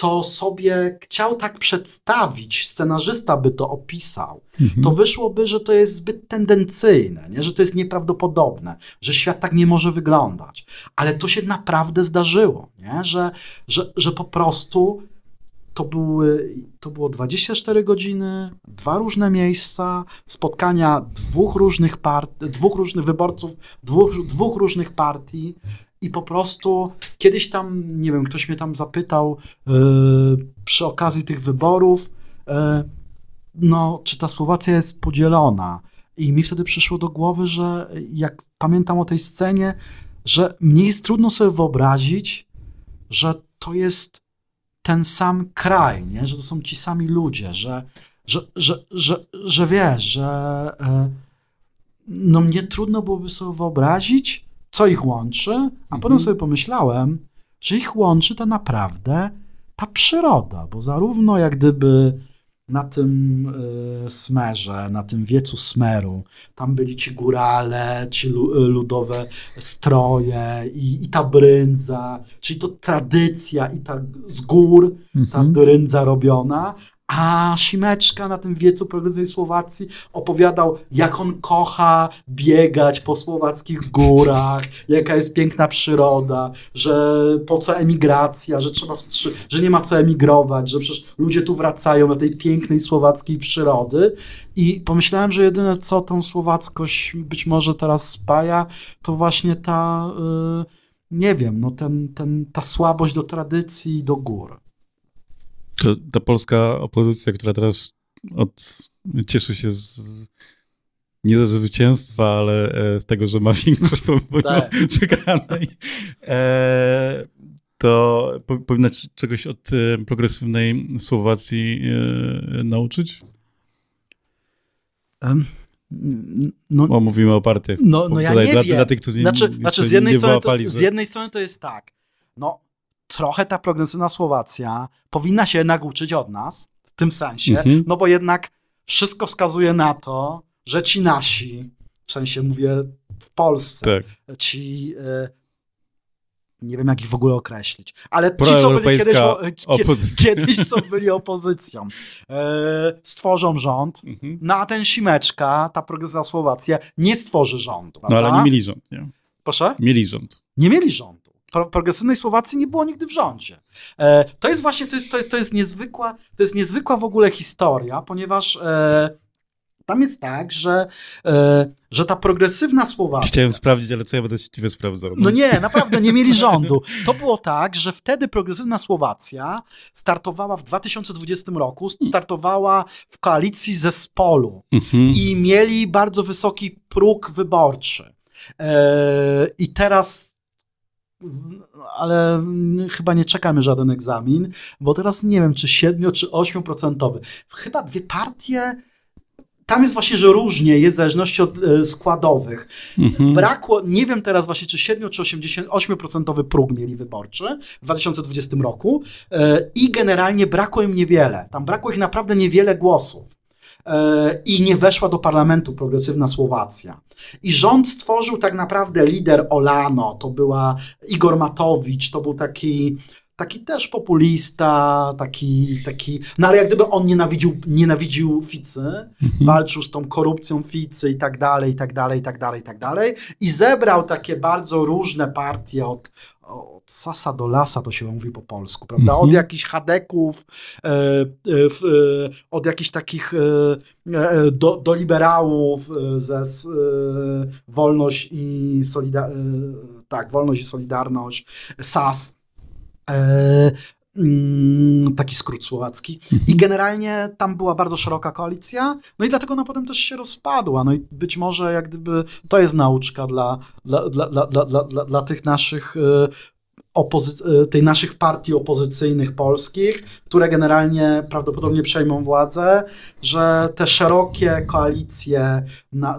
to sobie chciał tak przedstawić, scenarzysta by to opisał, mhm. to wyszłoby, że to jest zbyt tendencyjne, nie? że to jest nieprawdopodobne, że świat tak nie może wyglądać. Ale to się naprawdę zdarzyło, nie? Że, że, że po prostu to, były, to było 24 godziny, dwa różne miejsca, spotkania dwóch różnych, part, dwóch różnych wyborców, dwóch, dwóch różnych partii i po prostu kiedyś tam, nie wiem, ktoś mnie tam zapytał yy, przy okazji tych wyborów, yy, no, czy ta Słowacja jest podzielona. I mi wtedy przyszło do głowy, że jak pamiętam o tej scenie, że mnie jest trudno sobie wyobrazić, że to jest ten sam kraj, nie? że to są ci sami ludzie, że, że, że, że, że wiesz, że e, no mnie trudno byłoby sobie wyobrazić, co ich łączy, a Mhm. potem sobie pomyślałem, że ich łączy to naprawdę ta przyroda, bo zarówno jak gdyby na tym y, smerze, na tym wiecu smeru, tam byli ci górale, ci y, ludowe stroje i, i ta bryndza, czyli to tradycja i ta z gór ta Mhm. bryndza robiona, a Simeczka na tym wiecu progresywnej Słowacji opowiadał, jak on kocha biegać po słowackich górach, jaka jest piękna przyroda, że po co emigracja, że trzeba wstrzy- że nie ma co emigrować, że przecież ludzie tu wracają do tej pięknej słowackiej przyrody. I pomyślałem, że jedyne co tą słowackość być może teraz spaja, to właśnie ta, y, nie wiem, no ten, ten, ta słabość do tradycji i do gór. To, ta polska opozycja, która teraz od, cieszy się z, nie ze zwycięstwa, ale e, z tego, że ma większość Tak. przegranej, e, to po, powinna czegoś od e, progresywnej Słowacji e, nauczyć? Em, No, Bo mówimy o partiach. no, no ja tutaj nie dla, wiem. Dla tych, którzy Znaczy, jeszcze znaczy z, jednej nie strony to, z jednej strony to jest tak, no trochę ta progresywna Słowacja powinna się jednak uczyć od nas, w tym sensie, Mhm. no bo jednak wszystko wskazuje na to, że ci nasi, w sensie mówię w Polsce, Tak. ci, e, nie wiem jak ich w ogóle określić, ale ci, co byli kiedyś, opozycja. kiedyś co byli opozycją, e, stworzą rząd, Mhm. no a ten Simeczka, ta progresywna Słowacja nie stworzy rządu, No prawda? ale nie mieli rząd, nie? Proszę? Mieli rząd. Nie mieli rządu. Pro, progresywnej Słowacji nie było nigdy w rządzie. E, to jest właśnie, to jest, to, to, jest niezwykła, to jest niezwykła w ogóle historia, ponieważ e, tam jest tak, że, e, że ta progresywna Słowacja... Chciałem sprawdzić, ale co ja będę ciebie sprawdzał? No nie, naprawdę nie mieli rządu. To było tak, że wtedy progresywna Słowacja startowała w 2020 roku, startowała w koalicji zespolu Mhm. i mieli bardzo wysoki próg wyborczy. E, I teraz, ale chyba nie czekamy żaden egzamin, bo teraz nie wiem, czy 7 czy 8%. Chyba dwie partie. Tam jest właśnie, że różnie jest w zależności od e, składowych. Mhm. Brakło, nie wiem teraz właśnie, czy 7 czy 88% próg mieli wyborczy w 2020 roku e, i generalnie brakło im niewiele. Tam brakło ich naprawdę niewiele głosów. E, I nie weszła do parlamentu progresywna Słowacja. I rząd stworzył tak naprawdę lider Olano, to była Igor Matowicz, to był taki, taki też populista, taki, taki, no ale jak gdyby on nienawidził, nienawidził Ficy, Mhm. walczył z tą korupcją Ficy i tak dalej, i tak dalej, i tak dalej, i tak dalej. I zebrał takie bardzo różne partie od, od sasa do lasa, to się mówi po polsku, prawda? Mhm. Od jakichś chadeków, e, e, e, od jakichś takich e, e, do, do liberałów e, ze Wolność i Solida- tak, Wolność i Solidarność, SAS. Mm, taki skrót słowacki. I generalnie tam była bardzo szeroka koalicja, no i dlatego ona potem też się rozpadła. No i być może jak gdyby to jest nauczka dla, dla, dla, dla, dla, dla, dla, tych naszych opozy- e, tej naszych partii opozycyjnych polskich, które generalnie prawdopodobnie przejmą władzę, że te szerokie koalicje,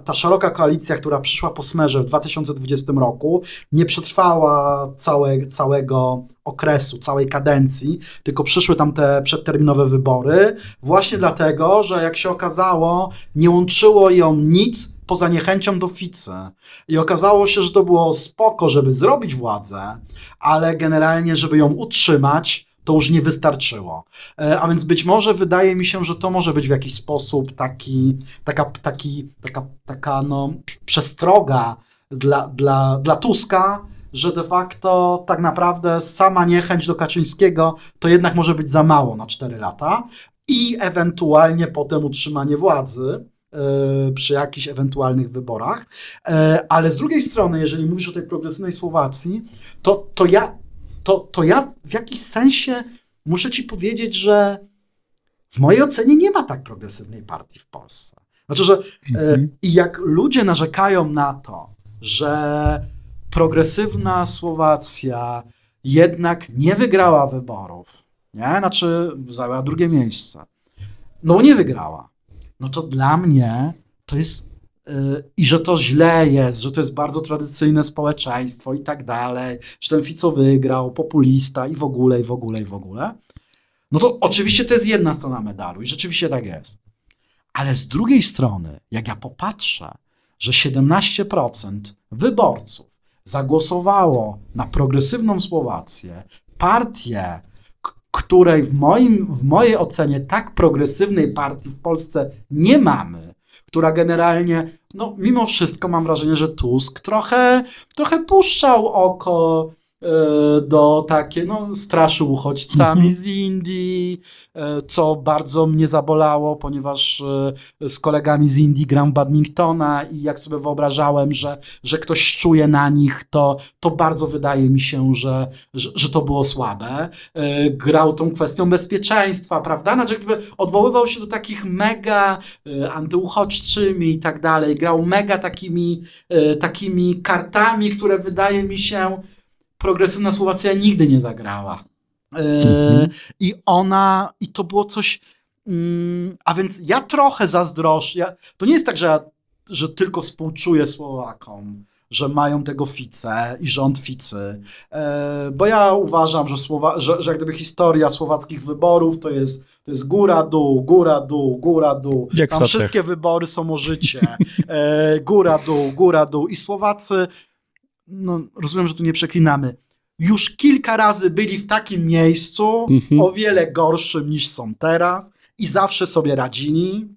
ta szeroka koalicja, która przyszła po smerze w 2020 roku, nie przetrwała całe, całego okresu, całej kadencji, tylko przyszły tam te przedterminowe wybory, właśnie dlatego, że jak się okazało, nie łączyło ją nic poza niechęcią do Ficy. I okazało się, że to było spoko, żeby zrobić władzę, ale generalnie, żeby ją utrzymać, to już nie wystarczyło. E, A więc być może wydaje mi się, że to może być w jakiś sposób taki, taka, taki, taka, taka no, przestroga dla, dla, dla Tuska, że de facto tak naprawdę sama niechęć do Kaczyńskiego to jednak może być za mało na 4 lata i ewentualnie potem utrzymanie władzy e, przy jakichś ewentualnych wyborach. E, Ale z drugiej strony, jeżeli mówisz o tej progresywnej Słowacji, to, to, ja, to, to ja w jakiś sensie muszę ci powiedzieć, że w mojej ocenie nie ma tak progresywnej partii w Polsce. Znaczy, że e, Mhm. i jak ludzie narzekają na to, że progresywna Słowacja jednak nie wygrała wyborów, nie? Znaczy zajęła drugie miejsce. No nie wygrała. No to dla mnie to jest yy, i że to źle jest, że to jest bardzo tradycyjne społeczeństwo i tak dalej, że ten Fico wygrał, populista i w ogóle, i w ogóle, i w ogóle. No to oczywiście to jest jedna strona medalu i rzeczywiście tak jest. Ale z drugiej strony, jak ja popatrzę, że 17% wyborców zagłosowało na progresywną Słowację, partię, której w, moim, w mojej ocenie tak progresywnej partii w Polsce nie mamy, która generalnie, no mimo wszystko mam wrażenie, że Tusk trochę, trochę puszczał oko do takie, no, straszył uchodźcami mhm. z Indii, e, co bardzo mnie zabolało, ponieważ e, z kolegami z Indii gram badmintona i jak sobie wyobrażałem, że, że ktoś czuje na nich, to, to bardzo wydaje mi się, że, że, że to było słabe. Grał tą kwestią bezpieczeństwa, prawda? Znaczy, jakby odwoływał się do takich mega antyuchodźczymi i tak dalej. Grał mega takimi, takimi kartami, które wydaje mi się, progresywna Słowacja nigdy nie zagrała. E, mhm. I ona, i to było coś. Mm, a więc ja trochę zazdroszczę. Ja, to nie jest tak, że, ja, że tylko współczuję Słowakom, że mają tego Fice i rząd Ficy. E, bo ja uważam, że, Słowa, że, że jak gdyby historia słowackich wyborów to jest, to jest góra, dół, góra, dół, góra, dół. Jak Tam wszystkie wybory są o życie. E, góra, dół, góra, dół. I Słowacy no, rozumiem, że tu nie przeklinamy, już kilka razy byli w takim miejscu, mhm. o wiele gorszym niż są teraz i zawsze sobie radzili.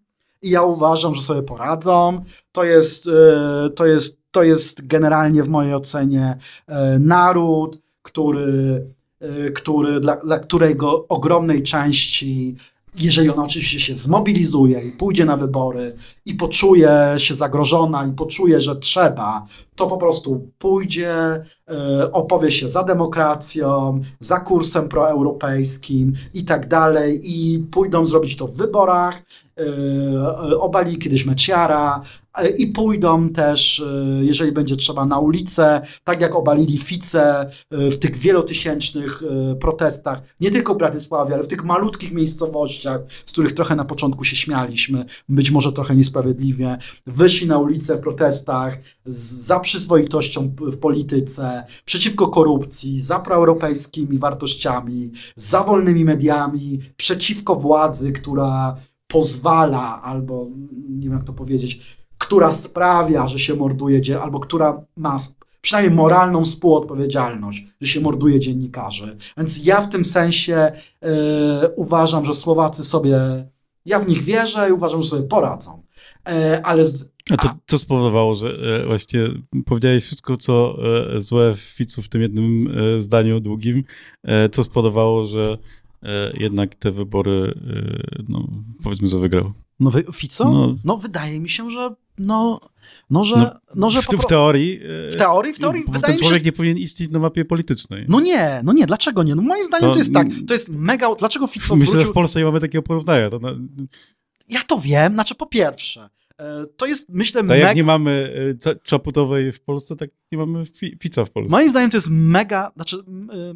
I ja uważam, że sobie poradzą. To jest, e, to jest, to jest generalnie w mojej ocenie e, naród, który, e, który, dla, dla którego ogromnej części jeżeli ona oczywiście się zmobilizuje i pójdzie na wybory i poczuje się zagrożona i poczuje, że trzeba, to po prostu pójdzie, opowie się za demokracją, za kursem proeuropejskim i tak dalej. I pójdą zrobić to w wyborach, e, obali kiedyś Meciara, E, i pójdą też, e, jeżeli będzie trzeba, na ulicę, tak jak obalili Fice e, w tych wielotysięcznych protestach, nie tylko w Bratysławie, ale w tych malutkich miejscowościach, z których trochę na początku się śmialiśmy, być może trochę niesprawiedliwie, wyszli na ulicę w protestach za przyzwoitością w polityce, przeciwko korupcji, za proeuropejskimi wartościami, za wolnymi mediami, przeciwko władzy, która pozwala albo, nie wiem jak to powiedzieć, która sprawia, że się morduje, albo która ma przynajmniej moralną współodpowiedzialność, że się morduje dziennikarzy. Więc ja w tym sensie yy, uważam, że Słowacy sobie, ja w nich wierzę i uważam, że sobie poradzą. Yy, ale z, a to co spowodowało, że e, właściwie powiedziałeś wszystko, co e, złe w Ficu w tym jednym e, zdaniu długim, co spowodowało, że jednak te wybory, no, powiedzmy, że wygrał? No Fico? No, no wydaje mi się, że no, no że... No, no że w, w teorii... W teorii, w teorii wydaje ten człowiek się... nie powinien iść na mapie politycznej. No nie, no nie, dlaczego nie? No moim zdaniem to, to jest tak, to jest mega... Dlaczego Fico Myślę, wrócił... że w Polsce nie mamy takiego porównania. To na... Ja to wiem, znaczy po pierwsze, to jest, myślę, tak mega... jak nie mamy e, Czaputowej w Polsce, tak nie mamy Fica w Polsce. Moim zdaniem to jest mega, znaczy e,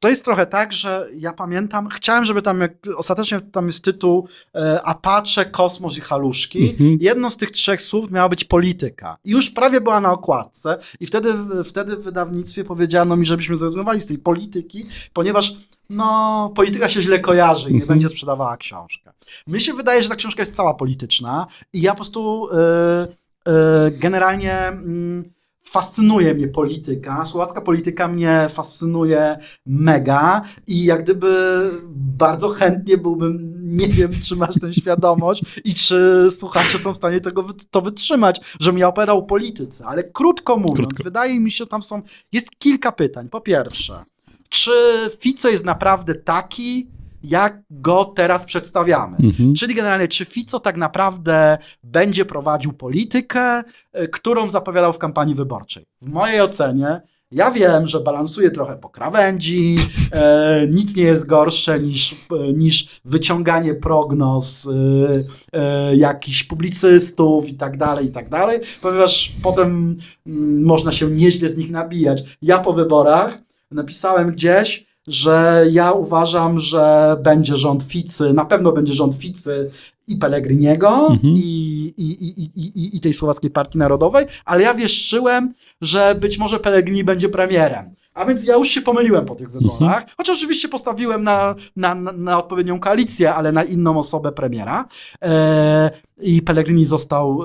to jest trochę tak, że ja pamiętam, chciałem, żeby tam, jak, ostatecznie tam jest tytuł e, Apache, Kosmos i Haluszki. Mhm. Jedno z tych trzech słów miała być polityka. I już prawie była na okładce i wtedy, wtedy w wydawnictwie powiedziano mi, żebyśmy zrezygnowali z tej polityki, ponieważ no, polityka się źle kojarzy i nie mhm. będzie sprzedawała książkę. Mnie się wydaje, że ta książka jest cała polityczna i ja po prostu e, e, generalnie... Mm, fascynuje mnie polityka, słowacka polityka mnie fascynuje mega i jak gdyby bardzo chętnie byłbym, nie wiem, czy masz tę świadomość i czy słuchacze są w stanie tego to wytrzymać, że ja opowiadał o polityce, ale krótko mówiąc, krótko. wydaje mi się, tam są, jest kilka pytań. Po pierwsze, czy Fico jest naprawdę taki, jak go teraz przedstawiamy. Mhm. Czyli generalnie, czy Fico tak naprawdę będzie prowadził politykę, e, którą zapowiadał w kampanii wyborczej. W mojej ocenie ja wiem, że balansuje trochę po krawędzi, e, nic nie jest gorsze niż, e, niż wyciąganie prognoz e, e, jakichś publicystów i tak dalej, i tak dalej, ponieważ potem m, mm, można się nieźle z nich nabijać. Ja po wyborach napisałem gdzieś, że ja uważam, że będzie rząd Ficy, na pewno będzie rząd Ficy i Pellegriniego Mhm. i, i, i, i, tej Słowackiej Partii Narodowej, ale ja wieszczyłem, że być może Pellegrini będzie premierem. A więc ja już się pomyliłem po tych wyborach, chociaż oczywiście postawiłem na, na, na, odpowiednią koalicję, ale na inną osobę premiera. E, I Pellegrini został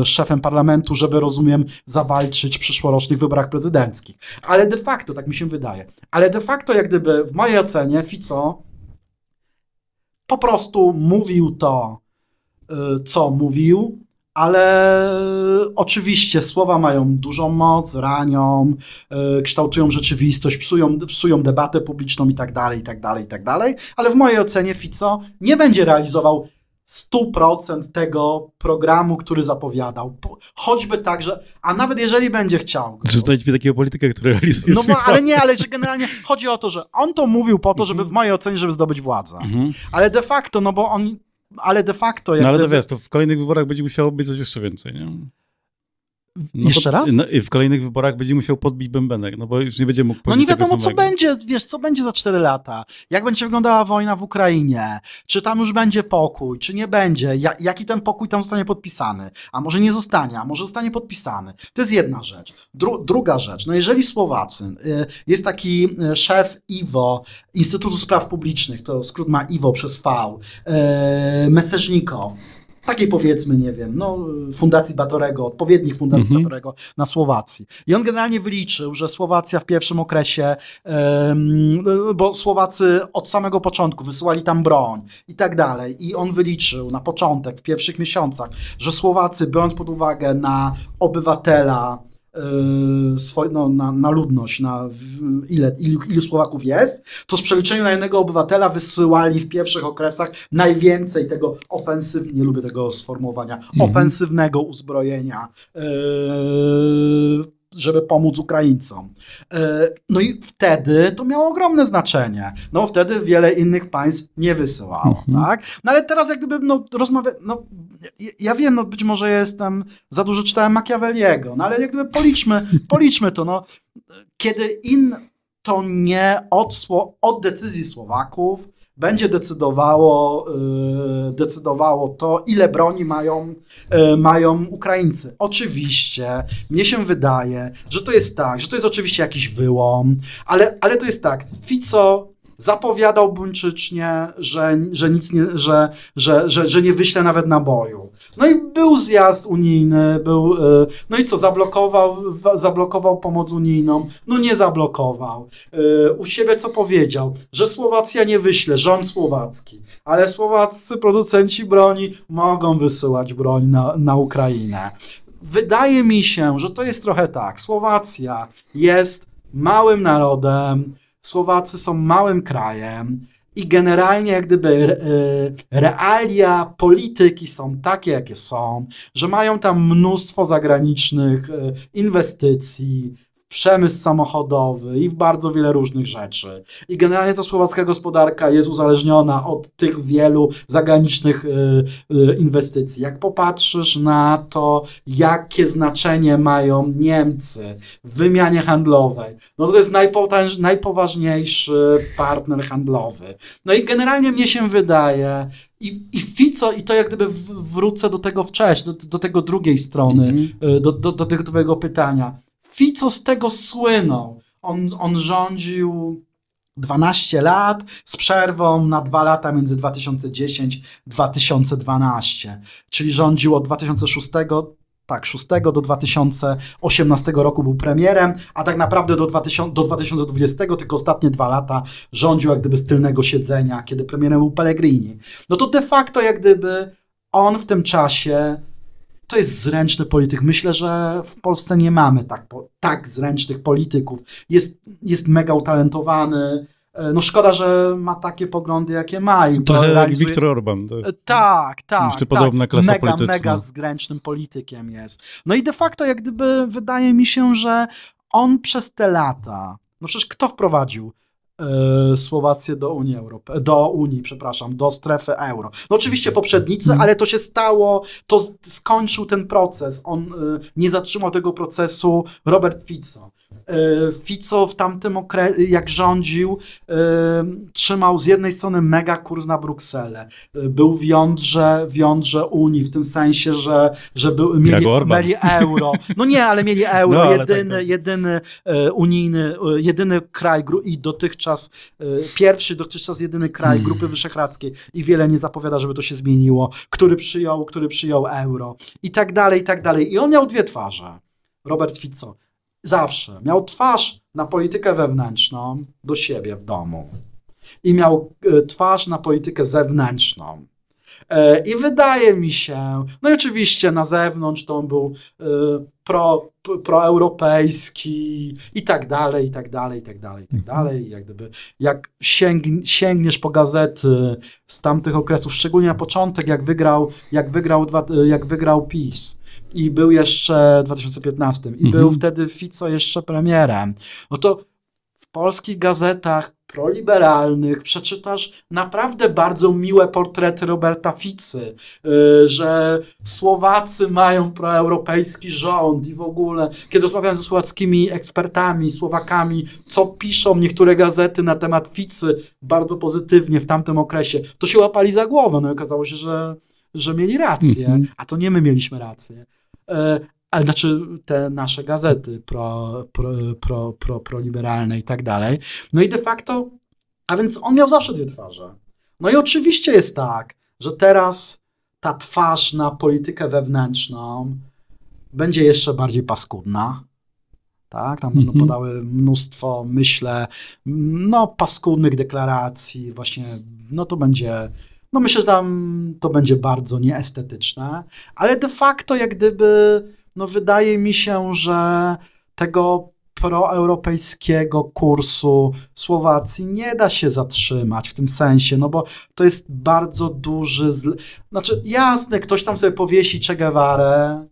e, szefem parlamentu, żeby, rozumiem, zawalczyć w przyszłorocznych wyborach prezydenckich. Ale de facto, tak mi się wydaje, ale de facto jak gdyby w mojej ocenie Fico po prostu mówił to, y, co mówił, ale oczywiście słowa mają dużą moc, ranią, y, kształtują rzeczywistość, psują, psują debatę publiczną i tak dalej, i tak dalej, i tak dalej, ale w mojej ocenie Fico nie będzie realizował 100% tego programu, który zapowiadał. Po- Choćby tak, że, a nawet jeżeli będzie chciał. znajdź mi takiego polityka, który realizuje no bo, ale nie, ale że generalnie chodzi o to, że on to mówił po to, żeby w mojej ocenie, żeby zdobyć władzę. Mhm. Ale de facto, no bo on, ale de facto No ale to wiesz, to w kolejnych wyborach będzie musiało być coś jeszcze więcej, nie? No Jeszcze to, raz? No, w kolejnych wyborach będzie musiał podbić bębenek, no bo już nie będzie mógł No nie wiadomo, co będzie, wiesz, co będzie za 4 lata. Jak będzie wyglądała wojna w Ukrainie? Czy tam już będzie pokój, czy nie będzie? Ja, jaki ten pokój tam zostanie podpisany? A może nie zostanie, a może zostanie podpisany? To jest jedna rzecz. Dru, druga rzecz, no jeżeli Słowacy, y, jest taki y, szef IWO, Instytutu Spraw Publicznych, to skrót ma IWO przez V, y, Meseżniko, takiej powiedzmy, nie wiem, no, Fundacji Batorego, odpowiednich Fundacji Mhm. Batorego na Słowacji. I on generalnie wyliczył, że Słowacja w pierwszym okresie, bo Słowacy od samego początku wysyłali tam broń i tak dalej, i on wyliczył na początek, w pierwszych miesiącach, że Słowacy, biorąc pod uwagę na obywatela, swoj, no, na, na ludność, na ile, ilu, ilu Słowaków jest, to z przeliczeniu na jednego obywatela wysyłali w pierwszych okresach najwięcej tego ofensywnego, nie lubię tego sformułowania, Mhm. ofensywnego uzbrojenia, e, żeby pomóc Ukraińcom. E, No i wtedy to miało ogromne znaczenie. No wtedy wiele innych państw nie wysyłało, Mhm. tak? No ale teraz jak gdyby no, rozmawia, no ja- wiem, no być może jestem, za dużo czytałem Machiavelliego, no ale jak gdyby policzmy, policzmy to, no kiedy in to nie od, od decyzji Słowaków będzie decydowało, yy, decydowało to, ile broni mają, yy, mają Ukraińcy. Oczywiście, mnie się wydaje, że to jest tak, że to jest oczywiście jakiś wyłom, ale, ale to jest tak, Fico zapowiadał buńczycznie, że, że nic nie, że, że, że, że nie wyśle nawet naboju. No i był zjazd unijny, był, yy, no i co, zablokował, zablokował pomoc unijną? No nie zablokował. Yy, U siebie co powiedział? Że Słowacja nie wyśle, rząd słowacki, ale słowaccy producenci broni mogą wysyłać broń na, na Ukrainę. Wydaje mi się, że to jest trochę tak. Słowacja jest małym narodem, Słowacy są małym krajem i generalnie jak gdyby e, realia polityki są takie, jakie są, że mają tam mnóstwo zagranicznych e, inwestycji, przemysł samochodowy i w bardzo wiele różnych rzeczy. I generalnie ta słowacka gospodarka jest uzależniona od tych wielu zagranicznych e, e, inwestycji. Jak popatrzysz na to, jakie znaczenie mają Niemcy w wymianie handlowej, no to jest najpotęż, najpoważniejszy partner handlowy. No i generalnie mnie się wydaje, i, i Fico, i to jak gdyby wrócę do tego wcześniej, do, do tego drugiej strony, Mhm. y, do, do, do tego twojego pytania. Fico z tego słynął. On, on rządził 12 lat z przerwą na dwa lata między 2010-2012, czyli rządził od 2006 tak, 6 do 2018 roku był premierem, a tak naprawdę do, 2000, do 2020, tylko ostatnie dwa lata rządził jak gdyby z tylnego siedzenia, kiedy premierem był Pellegrini. No to de facto jak gdyby on w tym czasie to jest zręczny polityk. Myślę, że w Polsce nie mamy tak, tak zręcznych polityków. Jest, jest mega utalentowany. E, No szkoda, że ma takie poglądy, jakie ma. I Trochę jak realizuje- Viktor Orban. To jest... Tak, tak. Jeszcze tak. podobna klasa mega, polityczna. mega zgręcznym politykiem jest. No i de facto, jak gdyby wydaje mi się, że on przez te lata, no przecież kto wprowadził Słowację do Unii Europejskiej, do Unii, przepraszam, do strefy euro. No oczywiście poprzednicy, Mhm. ale to się stało, to skończył ten proces. On e, nie zatrzymał tego procesu Robert Fico. Fico w tamtym okresie, jak rządził, trzymał z jednej strony mega kurs na Brukselę. Był w jądrze, w jądrze Unii, w tym sensie, że, że był, mieli, mieli euro. No nie, ale mieli euro. No, jedyny, tak, tak. jedyny unijny, jedyny kraj i dotychczas pierwszy, dotychczas jedyny kraj hmm. Grupy Wyszehradzkiej i wiele nie zapowiada, żeby to się zmieniło, który przyjął, który przyjął euro i tak dalej, i tak dalej. I on miał dwie twarze. Robert Fico. Zawsze. Miał twarz na politykę wewnętrzną do siebie w domu. I miał e, twarz na politykę zewnętrzną. E, I wydaje mi się, no i oczywiście na zewnątrz to on był e, pro, proeuropejski i tak dalej, i tak dalej, i tak dalej, i tak mhm. dalej. Jak, gdyby, jak sięgniesz po gazety z tamtych okresów, szczególnie na początek, jak wygrał, jak wygrał, jak wygrał PiS, i był jeszcze w 2015 i mhm. był wtedy Fico jeszcze premierem, no to w polskich gazetach proliberalnych przeczytasz naprawdę bardzo miłe portrety Roberta Ficy, y, że Słowacy mają proeuropejski rząd i w ogóle, kiedy rozmawiałem ze słowackimi ekspertami, Słowakami, co piszą niektóre gazety na temat Ficy bardzo pozytywnie w tamtym okresie, to się łapali za głowę, no i okazało się, że, że mieli rację, mhm. a to nie my mieliśmy rację. Ale znaczy te nasze gazety pro, pro, pro, pro, proliberalne i tak dalej. No i de facto, a więc on miał zawsze dwie twarze. No i oczywiście jest tak, że teraz ta twarz na politykę wewnętrzną będzie jeszcze bardziej paskudna. Tak, tam będą mhm. podały mnóstwo, myślę, no paskudnych deklaracji, właśnie, no to będzie no myślę, że tam to będzie bardzo nieestetyczne, ale de facto jak gdyby, no wydaje mi się, że tego proeuropejskiego kursu Słowacji nie da się zatrzymać w tym sensie, no bo to jest bardzo duży, zle... znaczy jasne, ktoś tam sobie powiesi Che Guevara,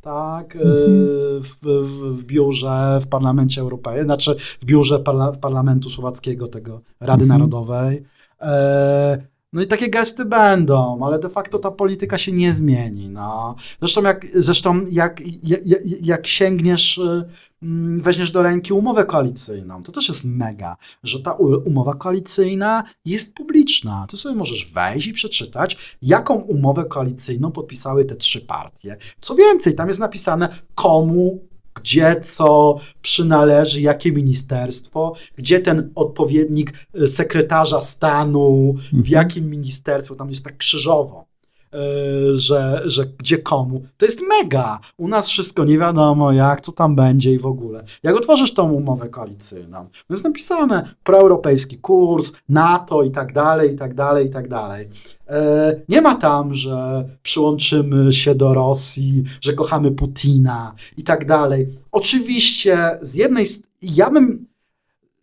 tak, mhm. w, w, w, biurze w Parlamencie Europejskim, znaczy w biurze parla, Parlamentu Słowackiego, tego Rady mhm. Narodowej. E, no i takie gesty będą, ale de facto ta polityka się nie zmieni. No. Zresztą jak, zresztą jak, jak, jak sięgniesz, y, mm, weźmiesz do ręki umowę koalicyjną, to też jest mega, że ta umowa koalicyjna jest publiczna. Ty sobie możesz wejść i przeczytać, jaką umowę koalicyjną podpisały te trzy partie. Co więcej, tam jest napisane, komu gdzie co przynależy, jakie ministerstwo, gdzie ten odpowiednik y, sekretarza stanu, w mhm. jakim ministerstwie, tam jest tak krzyżowo. E, że, że gdzie komu. To jest mega. U nas wszystko nie wiadomo jak, co tam będzie i w ogóle. Jak otworzysz tą umowę koalicyjną, to jest napisane proeuropejski kurs, NATO i tak dalej, i tak dalej, i tak dalej. E, nie ma tam, że przyłączymy się do Rosji, że kochamy Putina i tak dalej. Oczywiście z jednej ja bym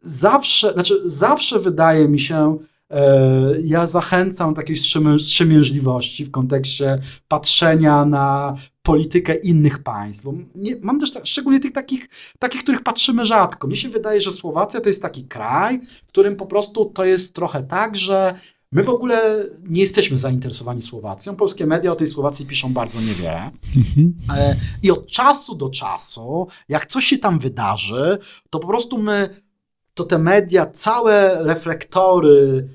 zawsze, znaczy zawsze wydaje mi się, ja zachęcam takiej wstrzemięźliwości w kontekście patrzenia na politykę innych państw. Nie, mam też tak, szczególnie tych takich, takich, których patrzymy rzadko. Mnie się wydaje, że Słowacja to jest taki kraj, w którym po prostu to jest trochę tak, że My w ogóle nie jesteśmy zainteresowani Słowacją. Polskie media o tej Słowacji piszą bardzo niewiele. Mhm. E, I od czasu do czasu, jak coś się tam wydarzy, to po prostu my, to te media, całe reflektory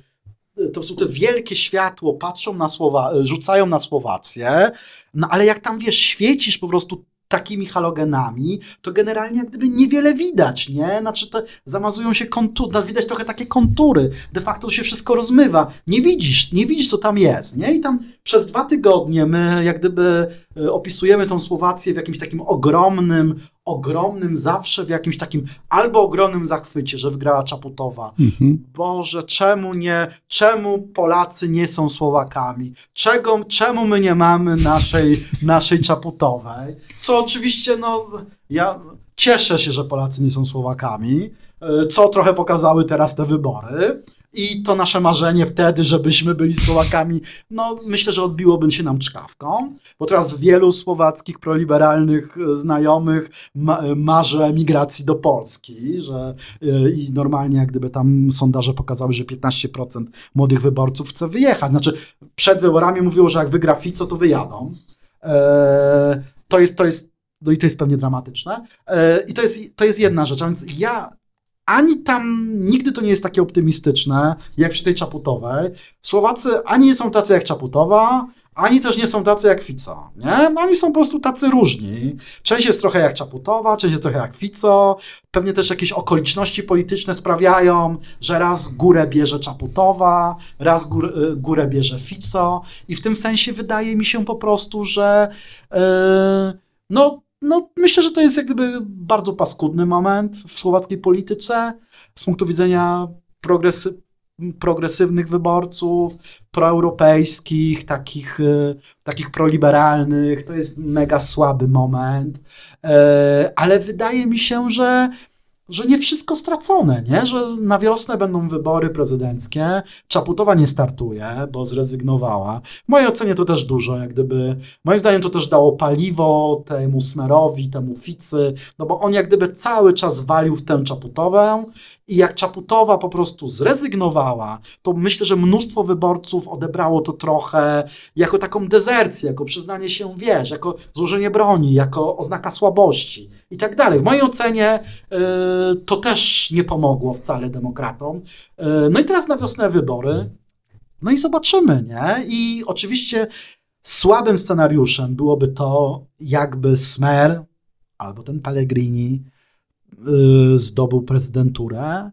to są te wielkie światło, patrzą na słowa, rzucają na Słowację, no ale jak tam wiesz, świecisz po prostu takimi halogenami, to generalnie jak gdyby niewiele widać, nie? Znaczy te zamazują się kontury, no, widać trochę takie kontury, de facto się wszystko rozmywa, nie widzisz, nie widzisz co tam jest, nie? I tam przez dwa tygodnie my jak gdyby e, opisujemy tą Słowację w jakimś takim ogromnym, ogromnym zawsze w jakimś takim albo ogromnym zachwycie, że wygrała Czaputowa. Mhm. Boże, czemu nie, czemu Polacy nie są Słowakami? Czego, czemu my nie mamy naszej, naszej Czaputowej? Co oczywiście, no, ja cieszę się, że Polacy nie są Słowakami, e, co trochę pokazały teraz te wybory. I to nasze marzenie wtedy, żebyśmy byli Słowakami, no myślę, że odbiłoby się nam czkawką, bo teraz wielu słowackich proliberalnych e, znajomych ma, e, marzy emigracji do Polski, że yy, i normalnie jak gdyby tam sondaże pokazały, że 15% młodych wyborców chce wyjechać. Znaczy przed wyborami mówiło, że jak wygra Fico, to wyjadą. Yy, to jest, to jest no i to jest pewnie dramatyczne. E, I to jest, to jest jedna rzecz, a więc ja ani tam nigdy to nie jest takie optymistyczne, jak przy tej Czaputowej. Słowacy ani nie są tacy jak Czaputowa, ani też nie są tacy jak Fico, nie? No, oni są po prostu tacy różni. Część jest trochę jak Czaputowa, część jest trochę jak Fico. Pewnie też jakieś okoliczności polityczne sprawiają, że raz górę bierze Czaputowa, raz gór, y, górę bierze Fico. I w tym sensie wydaje mi się po prostu, że yy, no, no myślę, że to jest jak gdyby bardzo paskudny moment w słowackiej polityce z punktu widzenia progresy, progresywnych wyborców, proeuropejskich, takich, e, takich proliberalnych. To jest mega słaby moment, e, ale wydaje mi się, że że nie wszystko stracone, nie? że na wiosnę będą wybory prezydenckie. Czaputowa nie startuje, bo zrezygnowała. W mojej ocenie to też dużo, jak gdyby, moim zdaniem to też dało paliwo temu Smerowi, temu Ficy, no bo on jak gdyby cały czas walił w tę Czaputowę i jak Czaputowa po prostu zrezygnowała, to myślę, że mnóstwo wyborców odebrało to trochę jako taką dezercję, jako przyznanie się, wiesz, jako złożenie broni, jako oznaka słabości i tak dalej. W mojej ocenie yy, to też nie pomogło wcale demokratom. Yy, no i teraz na wiosnę wybory. No i zobaczymy, nie? I oczywiście słabym scenariuszem byłoby to, jakby Smer albo ten Pellegrini zdobył prezydenturę,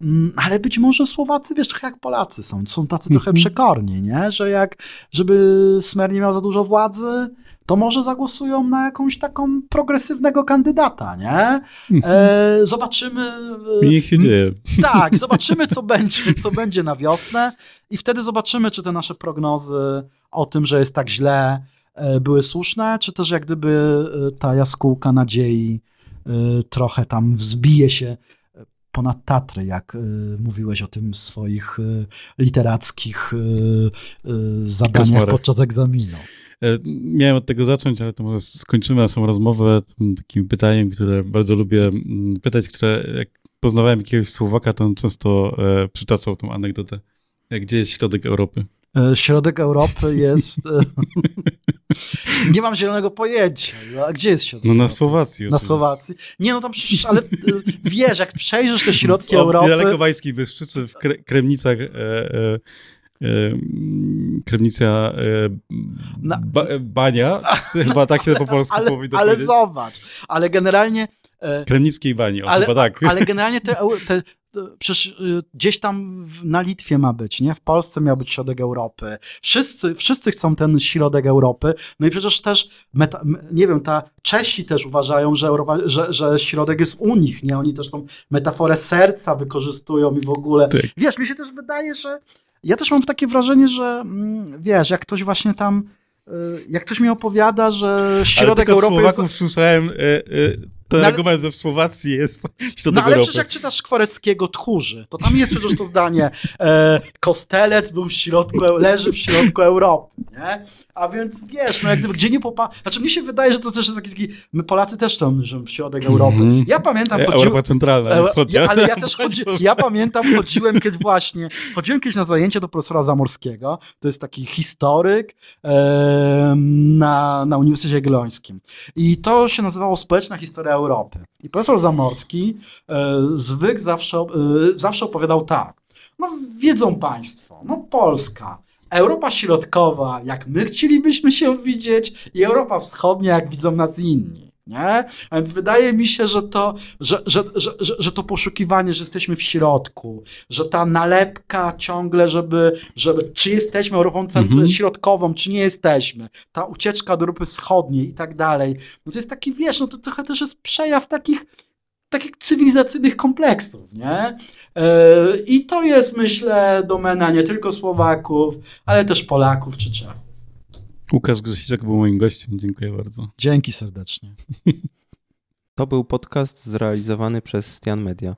mm, ale być może Słowacy, wiesz, trochę jak Polacy są, są tacy trochę mhm. przekorni, nie? że jak, żeby Smer nie miał za dużo władzy, to może zagłosują na jakąś taką progresywnego kandydata, nie? Mhm. E, zobaczymy. I niech się dzieje. Tak, zobaczymy, co będzie, co będzie na wiosnę i wtedy zobaczymy, czy te nasze prognozy o tym, że jest tak źle, e, były słuszne, czy też jak gdyby e, ta jaskółka nadziei Y, trochę tam wzbije się ponad Tatry, jak y, mówiłeś o tym swoich y, literackich zadaniach Koszmarek. podczas egzaminu. E, miałem od tego zacząć, ale to może skończymy naszą rozmowę takim pytaniem, które bardzo lubię pytać, które jak poznawałem jakiegoś Słowaka, to on często e, przytaczał tą anegdotę. Gdzie jest środek Europy? E, środek Europy jest. E, nie mam zielonego pojęcia. A gdzie jest środek? No na Słowacji. Na Słowacji. Nie, no tam przecież, ale e, wiesz, jak przejrzysz te środki o, Europy. Daleko Wajskiej Wyszczycy w Kremnicach. E, e, Kremnica ba, bania, chyba tak się po polsku ale, powinno ale zobacz, ale generalnie... Kremnickiej bani, o, ale, chyba tak. Ale generalnie te, te, przecież y, gdzieś tam na Litwie ma być, nie? W Polsce miał być środek Europy. Wszyscy, wszyscy chcą ten środek Europy. No i przecież też, meta, nie wiem, ta Czesi też uważają, że, Europa, że, że środek jest u nich, nie? Oni też tą metaforę serca wykorzystują i w ogóle. Tak. Wiesz, mi się też wydaje, że ja też mam takie wrażenie, że mm, wiesz, jak ktoś właśnie tam y, jak ktoś mi opowiada, że środek Ale Europy Słowaków jest... słyszałem y, y, ten no, argument, że w Słowacji jest środek No ale przecież jak czytasz Szkwareckiego Tchórzy, to tam jest przecież to zdanie e, Kostelec był w środku, leży w środku Europy, nie? A więc wiesz, no jak gdyby gdzie nie popa... Znaczy mnie się wydaje, że to też jest taki, taki my Polacy też tam, że w środek Europy. Mhm. Ja pamiętam... Chodził... Europa centralna, e, ja, Ale ja też chodzi... ja pamiętam, chodziłem kiedyś właśnie, chodziłem kiedyś na zajęcie do profesora Zamorskiego, to jest taki historyk e, na, na Uniwersytecie Jagiellońskim. I to się nazywało Społeczna Historia Europy. I profesor Zamorski e, zwykł zawsze, e, zawsze opowiadał tak. No wiedzą Państwo, no Polska, Europa Środkowa, jak my chcielibyśmy się widzieć, i Europa Wschodnia, jak widzą nas inni. Nie? A więc wydaje mi się, że to, że, że, że, że, to poszukiwanie, że jesteśmy w środku, że ta nalepka ciągle, żeby, żeby czy jesteśmy Europą mhm. Środkową, czy nie jesteśmy, ta ucieczka do Europy Wschodniej i tak dalej, no to jest taki, wiesz, no to trochę też jest przejaw takich takich cywilizacyjnych kompleksów, nie? E, I to jest, myślę, domena nie tylko Słowaków, ale też Polaków czy Czechów. Łukasz Grzesiczek był moim gościem. Dziękuję bardzo. Dzięki serdecznie. To był podcast zrealizowany przez Stian Media.